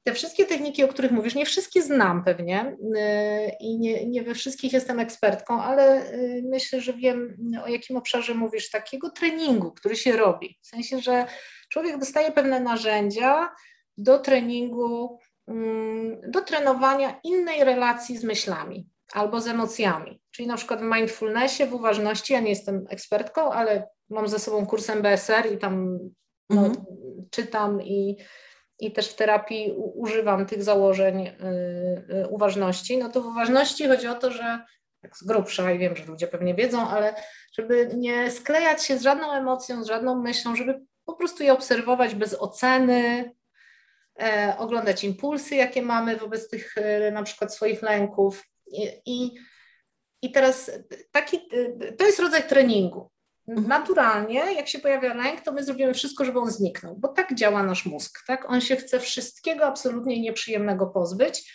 te wszystkie techniki, o których mówisz, nie wszystkie znam pewnie y, i nie, nie we wszystkich jestem ekspertką, ale y, myślę, że wiem o jakim obszarze mówisz, takiego treningu, który się robi. W sensie, że człowiek dostaje pewne narzędzia do treningu, mm, do trenowania innej relacji z myślami albo z emocjami. Czyli na przykład w mindfulnessie, w uważności, ja nie jestem ekspertką, ale mam ze sobą kurs MBSR i tam no, mhm. czytam i i też w terapii używam tych założeń y, y, uważności, no to w uważności chodzi o to, że tak z grubsza i wiem, że ludzie pewnie wiedzą, ale żeby nie sklejać się z żadną emocją, z żadną myślą, żeby po prostu je obserwować bez oceny, e, oglądać impulsy, jakie mamy wobec tych e, na przykład swoich lęków. I, i, i teraz taki, to jest rodzaj treningu. Mhm. Naturalnie, jak się pojawia lęk, to my zrobimy wszystko, żeby on zniknął, bo tak działa nasz mózg. Tak? On się chce wszystkiego absolutnie nieprzyjemnego pozbyć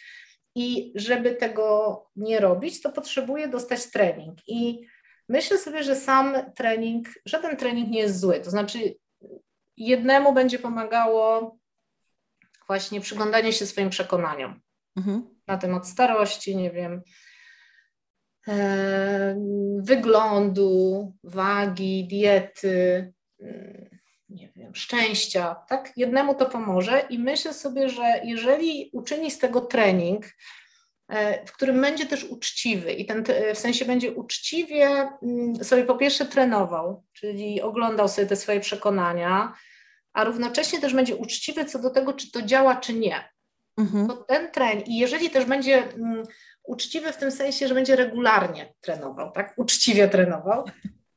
i żeby tego nie robić, to potrzebuje dostać trening. I myślę sobie, że sam trening, żaden trening nie jest zły. To znaczy, jednemu będzie pomagało właśnie przyglądanie się swoim przekonaniom mhm. na temat starości, nie wiem, wyglądu, wagi, diety, nie wiem, szczęścia, tak? Jednemu to pomoże i myślę sobie, że jeżeli uczyni z tego trening, e, w którym będzie też uczciwy i ten w sensie będzie uczciwie mm, sobie po pierwsze trenował, czyli oglądał sobie te swoje przekonania, a równocześnie też będzie uczciwy co do tego, czy to działa, czy nie. Mhm. To ten trening i jeżeli też będzie mm, uczciwy w tym sensie, że będzie regularnie trenował, tak? Uczciwie trenował,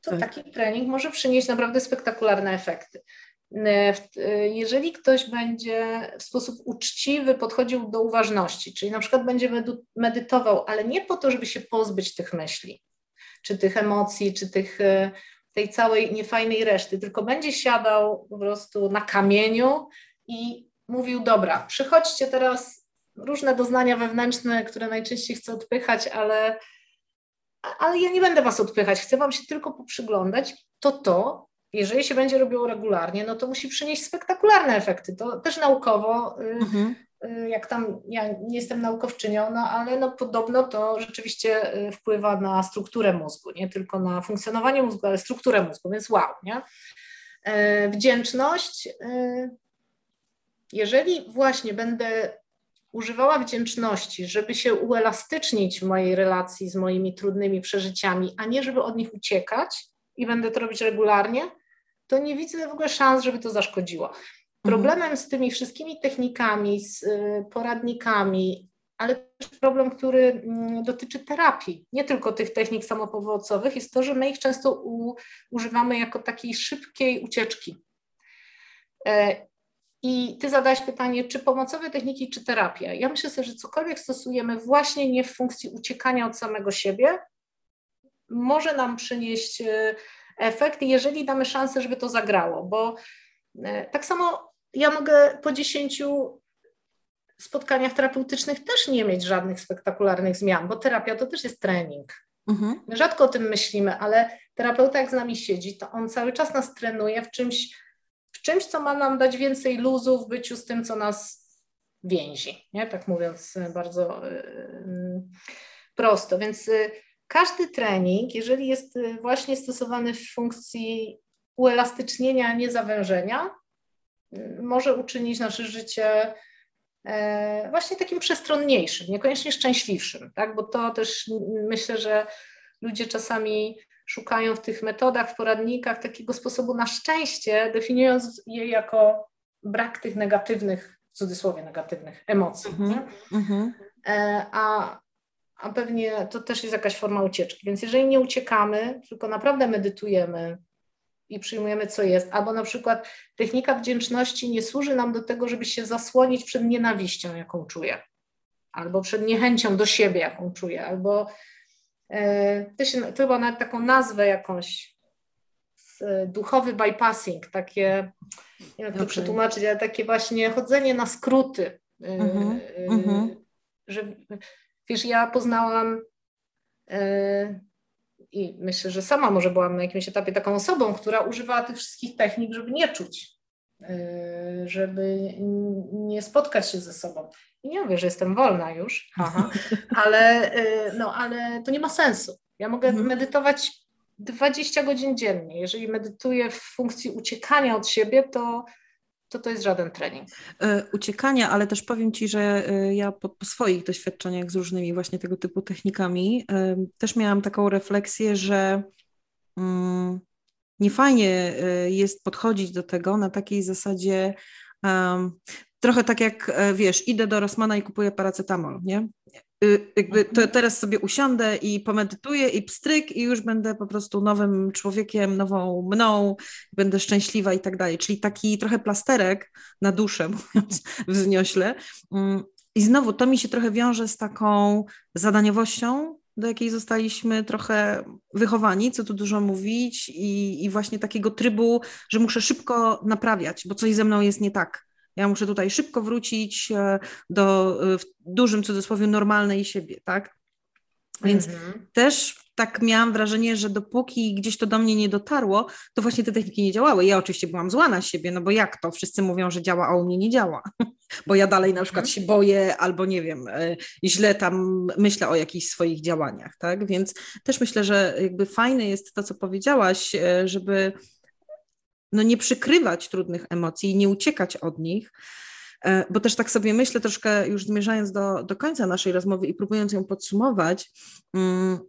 to tak. taki trening może przynieść naprawdę spektakularne efekty. E, e, jeżeli ktoś będzie w sposób uczciwy podchodził do uważności, czyli na przykład będzie medytował, ale nie po to, żeby się pozbyć tych myśli, czy tych emocji, czy tych, e, tej całej niefajnej reszty, tylko będzie siadał po prostu na kamieniu i mówił: Dobra, przychodźcie teraz różne doznania wewnętrzne, które najczęściej chcę odpychać, ale, ale ja nie będę Was odpychać, chcę Wam się tylko poprzyglądać, to to, jeżeli się będzie robiło regularnie, no to musi przynieść spektakularne efekty. To też naukowo, y, mhm. Y, jak tam, ja nie jestem naukowczynią, no ale no podobno to rzeczywiście y, wpływa na strukturę mózgu, nie tylko na funkcjonowanie mózgu, ale strukturę mózgu, więc wow, nie? Wdzięczność, jeżeli właśnie będę używała wdzięczności, żeby się uelastycznić w mojej relacji z moimi trudnymi przeżyciami, a nie żeby od nich uciekać i będę to robić regularnie, to nie widzę w ogóle szans, żeby to zaszkodziło. Mhm. Problemem z tymi wszystkimi technikami, z y, poradnikami, ale też problem, który mm, dotyczy terapii, nie tylko tych technik samopowocowych, jest to, że my ich często u, używamy jako takiej szybkiej ucieczki. I ty zadałeś pytanie, czy pomocowe techniki, czy terapia. Ja myślę sobie, że cokolwiek stosujemy właśnie nie w funkcji uciekania od samego siebie, może nam przynieść e, efekt, jeżeli damy szansę, żeby to zagrało, bo e, tak samo ja mogę po dziesięciu spotkaniach terapeutycznych też nie mieć żadnych spektakularnych zmian, bo terapia to też jest trening. Mhm. My rzadko o tym myślimy, ale terapeuta jak z nami siedzi, to on cały czas nas trenuje w czymś, czymś, co ma nam dać więcej luzu w byciu z tym, co nas więzi, nie? tak mówiąc e, bardzo e, mm, prosto. Więc e, każdy trening, jeżeli jest właśnie stosowany w funkcji uelastycznienia, nie zawężenia, może uczynić nasze życie właśnie takim przestronniejszym, niekoniecznie szczęśliwszym, tak? bo to też myślę, że ludzie czasami szukają w tych metodach, w poradnikach takiego sposobu na szczęście, definiując je jako brak tych negatywnych, w cudzysłowie negatywnych emocji. Mm -hmm. A, a pewnie to też jest jakaś forma ucieczki. Więc jeżeli nie uciekamy, tylko naprawdę medytujemy i przyjmujemy, co jest, albo na przykład technika wdzięczności nie służy nam do tego, żeby się zasłonić przed nienawiścią, jaką czuję, albo przed niechęcią do siebie, jaką czuję, albo to, się, to chyba nawet taką nazwę jakąś duchowy bypassing, takie, nie wiem jak to okay. przetłumaczyć, ale takie właśnie chodzenie na skróty, mm -hmm. że Wiesz, ja poznałam yy, i myślę, że sama może byłam na jakimś etapie taką osobą, która używała tych wszystkich technik, żeby nie czuć, żeby nie spotkać się ze sobą. I nie mówię, że jestem wolna już, aha, ale, yy, no, ale to nie ma sensu. Ja mogę mhm. medytować 20 godzin dziennie. Jeżeli medytuję w funkcji uciekania od siebie, to to to jest żaden trening. E, uciekania, ale też powiem Ci, że e, ja po, po, swoich doświadczeniach z różnymi właśnie tego typu technikami e, też miałam taką refleksję, że mm, niefajnie jest podchodzić do tego na takiej zasadzie, um, trochę tak jak, wiesz, idę do Rossmana i kupuję paracetamol, nie? Y, jakby to teraz sobie usiądę i pomedytuję i pstryk i już będę po prostu nowym człowiekiem, nową mną, będę szczęśliwa i tak dalej. Czyli taki trochę plasterek na duszę, mówiąc wzniośle. Mm, I znowu to mi się trochę wiąże z taką zadaniowością, do jakiej zostaliśmy trochę wychowani, co tu dużo mówić, i, i właśnie takiego trybu, że muszę szybko naprawiać, bo coś ze mną jest nie tak. Ja muszę tutaj szybko wrócić e, do e, w dużym cudzysłowie normalnej siebie, tak? Więc mhm. też tak miałam wrażenie, że dopóki gdzieś to do mnie nie dotarło, to właśnie te techniki nie działały. Ja oczywiście byłam zła na siebie, no bo jak to? Wszyscy mówią, że działa, a u mnie nie działa. bo ja dalej na przykład mhm. się boję albo nie wiem, e, źle tam myślę o jakichś swoich działaniach, tak? Więc też myślę, że jakby fajne jest to, co powiedziałaś, żeby no nie przykrywać trudnych emocji nie uciekać od nich, e, bo też tak sobie myślę, troszkę już zmierzając do, do końca naszej rozmowy i próbując ją podsumować, mm,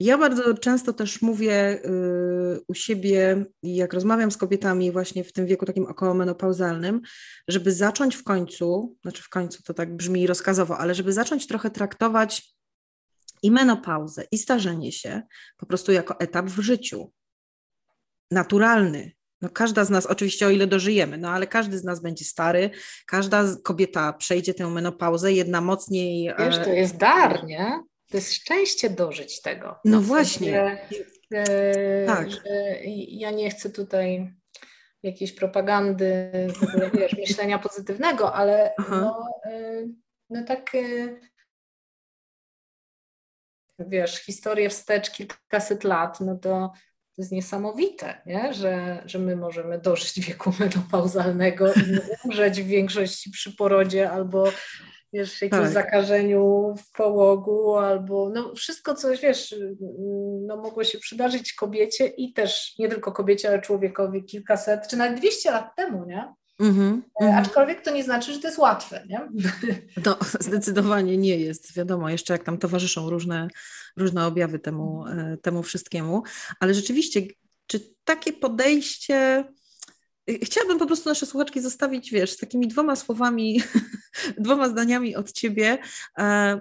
ja bardzo często też mówię y, u siebie, jak rozmawiam z kobietami właśnie w tym wieku takim okołomenopauzalnym, żeby zacząć w końcu, znaczy w końcu to tak brzmi rozkazowo, ale żeby zacząć trochę traktować i menopauzę, i starzenie się po prostu jako etap w życiu naturalny. No każda z nas, oczywiście o ile dożyjemy, no ale każdy z nas będzie stary, każda kobieta przejdzie tę menopauzę, jedna mocniej. Wiesz, to jest dar, nie? To jest szczęście dożyć tego. No właśnie. e, tak. ja nie chcę tutaj jakiejś propagandy, ogóle, wiesz, myślenia pozytywnego, ale no, e, no tak e, wiesz, historię wstecz kilkaset lat, no to to jest niesamowite, nie? Że, że my możemy dożyć wieku menopauzalnego i umrzeć w większości przy porodzie albo wiesz, jakimś tak. zakażeniu w połogu, albo no wszystko, co wiesz, no mogło się przydarzyć kobiecie i też nie tylko kobiecie, ale człowiekowi kilkaset, czy nawet 200 lat temu, nie? Mm-hmm, Aczkolwiek to nie znaczy, że to jest łatwe, nie? No, zdecydowanie nie jest. Wiadomo, jeszcze jak tam towarzyszą różne, różne objawy temu, e, temu wszystkiemu, ale rzeczywiście, czy takie podejście. Chciałabym po prostu nasze słuchaczki zostawić, wiesz, z takimi dwoma słowami, dwoma zdaniami od ciebie. E,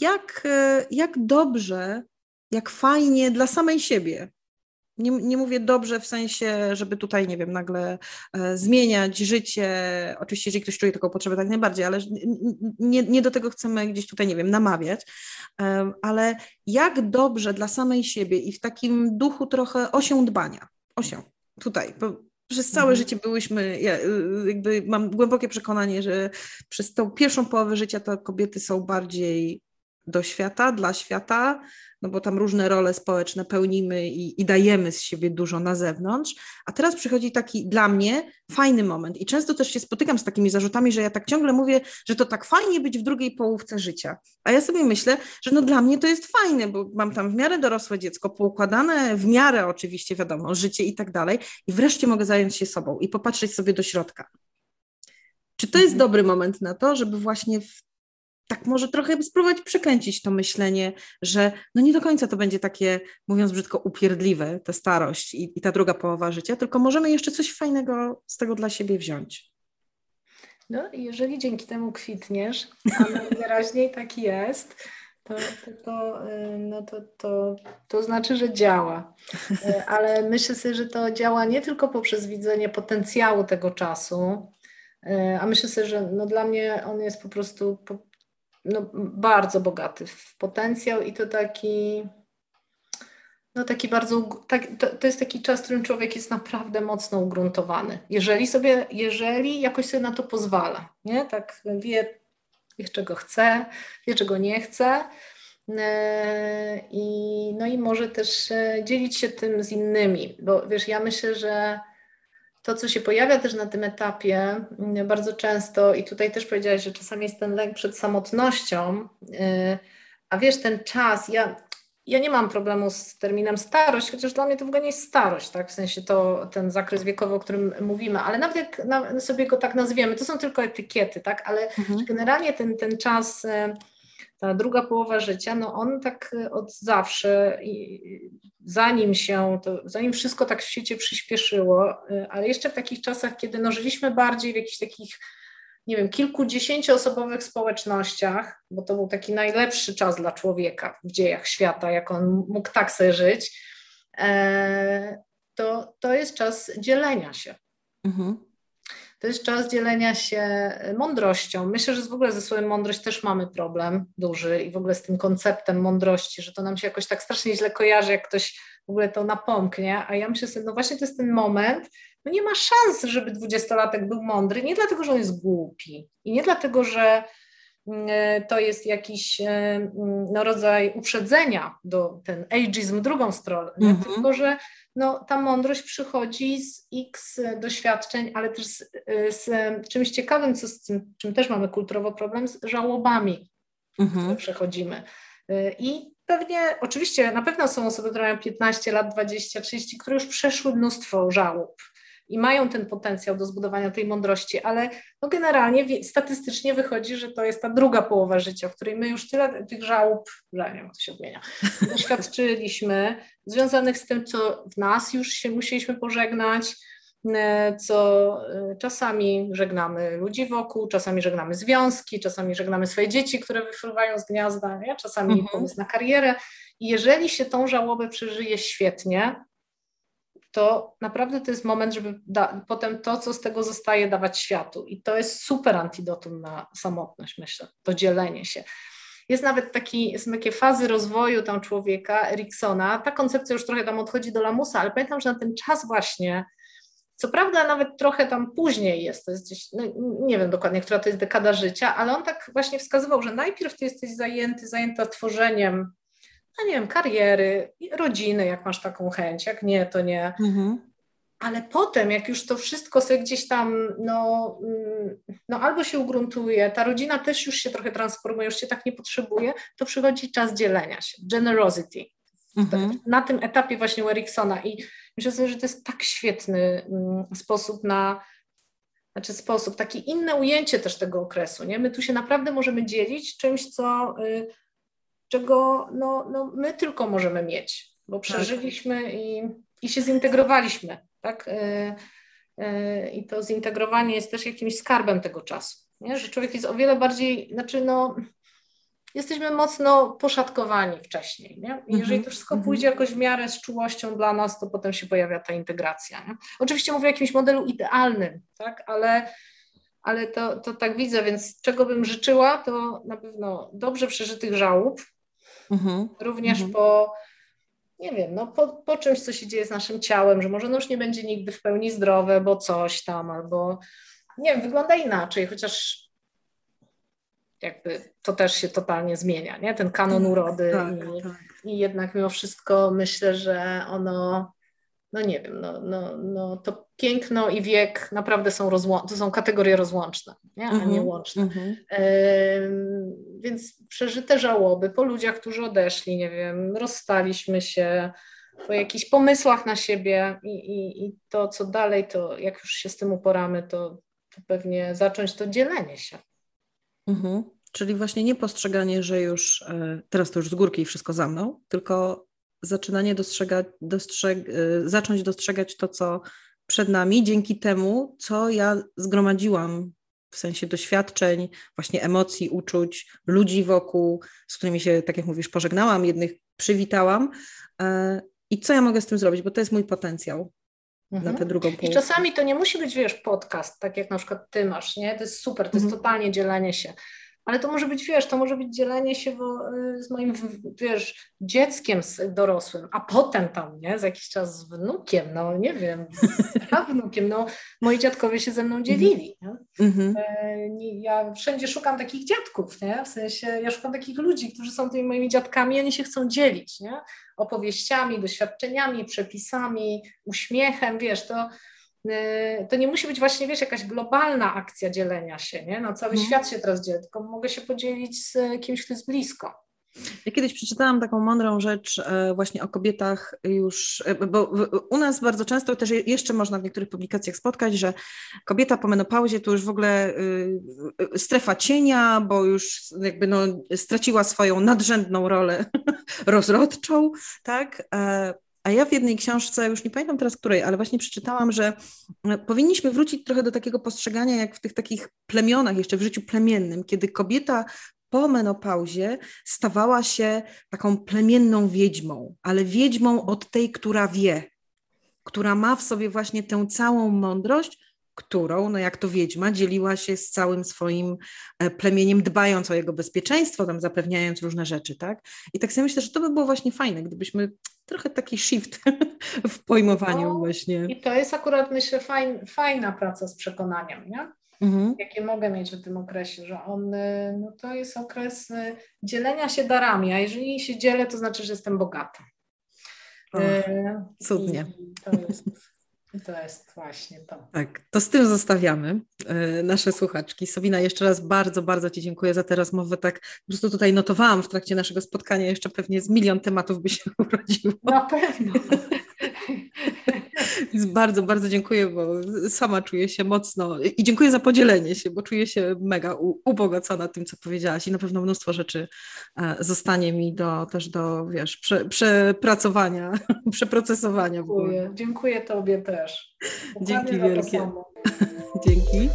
jak, jak dobrze, jak fajnie dla samej siebie nie, nie mówię dobrze w sensie, żeby tutaj, nie wiem, nagle e, zmieniać życie. Oczywiście, jeżeli ktoś czuje taką potrzebę, tak najbardziej, ale nie, nie do tego chcemy gdzieś tutaj, nie wiem, namawiać. E, ale jak dobrze dla samej siebie i w takim duchu trochę osią dbania, osią, tutaj, przez całe mhm. życie byłyśmy, ja y, jakby mam głębokie przekonanie, że przez tą pierwszą połowę życia to kobiety są bardziej do świata, dla świata, no bo tam różne role społeczne pełnimy i, i, dajemy z siebie dużo na zewnątrz. A teraz przychodzi taki dla mnie fajny moment i często też się spotykam z takimi zarzutami, że ja tak ciągle mówię, że to tak fajnie być w drugiej połówce życia. A ja sobie myślę, że no dla mnie to jest fajne, bo mam tam w miarę dorosłe dziecko, poukładane w miarę oczywiście, wiadomo, życie i tak dalej i wreszcie mogę zająć się sobą i popatrzeć sobie do środka. Czy to jest mhm. dobry moment na to, żeby właśnie w, tak może trochę spróbować przekręcić to myślenie, że no nie do końca to będzie takie, mówiąc brzydko, upierdliwe, ta starość i, i ta druga połowa życia, tylko możemy jeszcze coś fajnego z tego dla siebie wziąć. No, jeżeli dzięki temu kwitniesz, a najwyraźniej tak jest, to, to, to, y, no to, to, to znaczy, że działa. Y, ale myślę sobie, że to działa nie tylko poprzez widzenie potencjału tego czasu, y, a myślę sobie, że no dla mnie on jest po prostu no, bardzo bogaty w potencjał i to taki no taki bardzo, tak, to, to, jest taki czas, w którym człowiek jest naprawdę mocno ugruntowany. Jeżeli sobie, jeżeli jakoś sobie na to pozwala, nie? Tak wie, wie czego chce, wie czego nie chce e, i, no i może też e, dzielić się tym z innymi, bo wiesz, ja myślę, że to, co się pojawia też na tym etapie mm, bardzo często i tutaj też powiedziałaś, że czasami jest ten lęk przed samotnością, e, a wiesz, ten czas, ja ja nie mam problemu z terminem starość, chociaż dla mnie to w ogóle nie jest starość, tak? w sensie to ten zakres wiekowy, o którym mówimy, ale nawet jak sobie go tak nazwiemy, to są tylko etykiety, tak? ale mhm. generalnie ten, ten czas, e, ta druga połowa życia, no on tak e, od zawsze, zanim się, to, zanim wszystko tak w świecie przyspieszyło, e, ale jeszcze w takich czasach, kiedy no, żyliśmy bardziej w jakichś takich nie wiem, kilkudziesięcioosobowych społecznościach, bo to był taki najlepszy czas dla człowieka w dziejach świata, jak on mógł tak sobie żyć, e, to, to jest czas dzielenia się. Mhm. To jest czas dzielenia się mądrością. Myślę, że w ogóle ze słowem mądrość też mamy problem duży i w ogóle z tym konceptem mądrości, że to nam się jakoś tak strasznie źle kojarzy, jak ktoś w ogóle to napomknie, a ja myślę sobie, no właśnie to jest ten moment, no nie ma szans, żeby dwudziestolatek był mądry, nie dlatego, że on jest głupi i nie dlatego, że e, to jest jakiś e, mm, no, rodzaj uprzedzenia do ten ageizm drugą stronę, mm -hmm. tylko że no, ta mądrość przychodzi z x doświadczeń, ale też z, e, z czymś ciekawym, co z tym, czym też mamy kulturowo problem, z żałobami, mm -hmm. które przechodzimy. I pewnie, oczywiście na pewno są osoby, które mają 15 lat, 20, 30, które już przeszły mnóstwo żałób i mają ten potencjał do zbudowania tej mądrości, ale no generalnie statystycznie wychodzi, że to jest ta druga połowa życia, w której my już tyle tych żałób, że nie wiem, to się odmienia, doświadczyliśmy, związanych z tym, co w nas już się musieliśmy pożegnać, e, co e, czasami żegnamy ludzi wokół, czasami żegnamy związki, czasami żegnamy swoje dzieci, które wyfruwają z gniazda, nie? czasami mhm. pomysł na karierę. I jeżeli się tą żałobę przeżyje świetnie, to naprawdę to jest moment, żeby da, potem to, co z tego zostaje, dawać światu. I to jest super antidotum na samotność, myślę, to dzielenie się. Jest nawet taki, są takie fazy rozwoju tam człowieka, Eriksona. Ta koncepcja już trochę tam odchodzi do lamusa, ale pamiętam, że na ten czas właśnie, co prawda nawet trochę tam później jest, to jest gdzieś, no nie wiem dokładnie, która to jest dekada życia, ale on tak właśnie wskazywał, że najpierw ty jesteś zajęty, zajęta tworzeniem no nie wiem, kariery, rodziny, jak masz taką chęć, jak nie, to nie. Mhm. Ale potem, jak już to wszystko sobie gdzieś tam, no, mm, no albo się ugruntuje, ta rodzina też już się trochę transformuje, już się tak nie potrzebuje, to przychodzi czas dzielenia się, generosity. Mhm. Na tym etapie właśnie u Eriksona i myślę że to jest tak świetny mm, sposób na, znaczy sposób, takie inne ujęcie też tego okresu, nie? My tu się naprawdę możemy dzielić czymś, co y, czego no, no my tylko możemy mieć, bo tak. przeżyliśmy i, i się zintegrowaliśmy, tak? E, e, I to zintegrowanie jest też jakimś skarbem tego czasu, nie? że człowiek jest o wiele bardziej, znaczy no, jesteśmy mocno poszatkowani wcześniej. Nie? I jeżeli mhm, to wszystko mhm. pójdzie jakoś w miarę z czułością dla nas, to potem się pojawia ta integracja. Nie? Oczywiście mówię o jakimś modelu idealnym, tak? ale, ale to, to tak widzę, więc czego bym życzyła, to na pewno dobrze przeżytych żałób, Mhm. Również mhm. po, nie wiem, no po, po czymś, co się dzieje z naszym ciałem, że może no już nie będzie nigdy w pełni zdrowe, bo coś tam, albo nie wiem, wygląda inaczej, chociaż jakby to też się totalnie zmienia, nie? Ten kanon tak, urody tak, i, tak. i jednak mimo wszystko myślę, że ono no nie wiem, no, no, no to piękno i wiek naprawdę są, rozłą- to są kategorie rozłączne, nie? a nie mhm, łączne. Mm-hmm. więc przeżyte żałoby po ludziach, którzy odeszli, nie wiem, rozstaliśmy się, po jakichś pomysłach na siebie i, i, i to, co dalej, to jak już się z tym uporamy, to, to pewnie zacząć to dzielenie się. Mhm. Czyli właśnie nie postrzeganie, że już e, teraz to już z górki wszystko za mną, tylko zaczynanie dostrzegać, dostrzeg, e, zacząć dostrzegać to, co przed nami, dzięki temu, co ja zgromadziłam w sensie doświadczeń, właśnie emocji, uczuć, ludzi wokół, z którymi się, tak jak mówisz, pożegnałam, jednych przywitałam. E, I co ja mogę z tym zrobić, bo to jest mój potencjał mhm. na tę drugą połowę. I czasami to nie musi być, wiesz, podcast, tak jak na przykład ty masz, nie? To jest super, to mhm. jest totalnie dzielenie się ale to może być, wiesz, to może być dzielenie się y, z moim, wiesz, dzieckiem dorosłym, a potem tam, nie, za jakiś czas z wnukiem, no nie wiem, z prawnukiem, no moi dziadkowie się ze mną dzielili, nie? Mm-hmm. Ja wszędzie szukam takich dziadków, nie, w sensie ja szukam takich ludzi, którzy są tymi moimi dziadkami, oni się chcą dzielić, nie, opowieściami, doświadczeniami, przepisami, uśmiechem, wiesz, to to nie musi być właśnie, wiesz, jakaś globalna akcja dzielenia się, nie? Na cały hmm. świat się teraz dzielę, tylko mogę się podzielić z kimś, kto jest blisko. Ja kiedyś przeczytałam taką mądrą rzecz e, właśnie o kobietach już, e, bo u nas bardzo często też jeszcze można w niektórych publikacjach spotkać, że kobieta po menopauzie to już w ogóle y, y, strefa cienia, bo już jakby no straciła swoją nadrzędną rolę rozrodczą, tak? A ja w jednej książce, już nie pamiętam teraz której, ale właśnie przeczytałam, że e, powinniśmy wrócić trochę do takiego postrzegania, jak w tych takich plemionach, jeszcze w życiu plemiennym, kiedy kobieta po menopauzie stawała się taką plemienną wiedźmą, ale wiedźmą od tej, która wie, która ma w sobie właśnie tę całą mądrość, którą, no jak to wiedźma, dzieliła się z całym swoim e, plemieniem, dbając o jego bezpieczeństwo, tam zapewniając różne rzeczy, tak? I tak sobie myślę, że to by było właśnie fajne, gdybyśmy trochę taki shift w pojmowaniu no, właśnie. I to jest akurat, myślę, fajn, fajna praca z przekonaniem, nie? Mhm. Jakie mogę mieć w tym okresie, że on, y, no to jest okres y, dzielenia się darami, a jeżeli się dzielę, to znaczy, że jestem bogata. Och, cudnie. to jest i to jest właśnie to. Tak, to z tym zostawiamy e, nasze słuchaczki. Sabina, jeszcze raz bardzo, bardzo Ci dziękuję za tę rozmowę. Tak po prostu tutaj notowałam w trakcie naszego spotkania, jeszcze pewnie z milion tematów by się urodziło. Na pewno. Więc bardzo, bardzo dziękuję, bo sama czuję się mocno i dziękuję za podzielenie się, bo czuję się mega ubogacona tym, co powiedziałaś i na pewno mnóstwo rzeczy e, zostanie mi do, też do, wiesz, prze, przepracowania, przeprocesowania. Dziękuję, dziękuję Tobie też. Dzięki wielkie. Dzięki.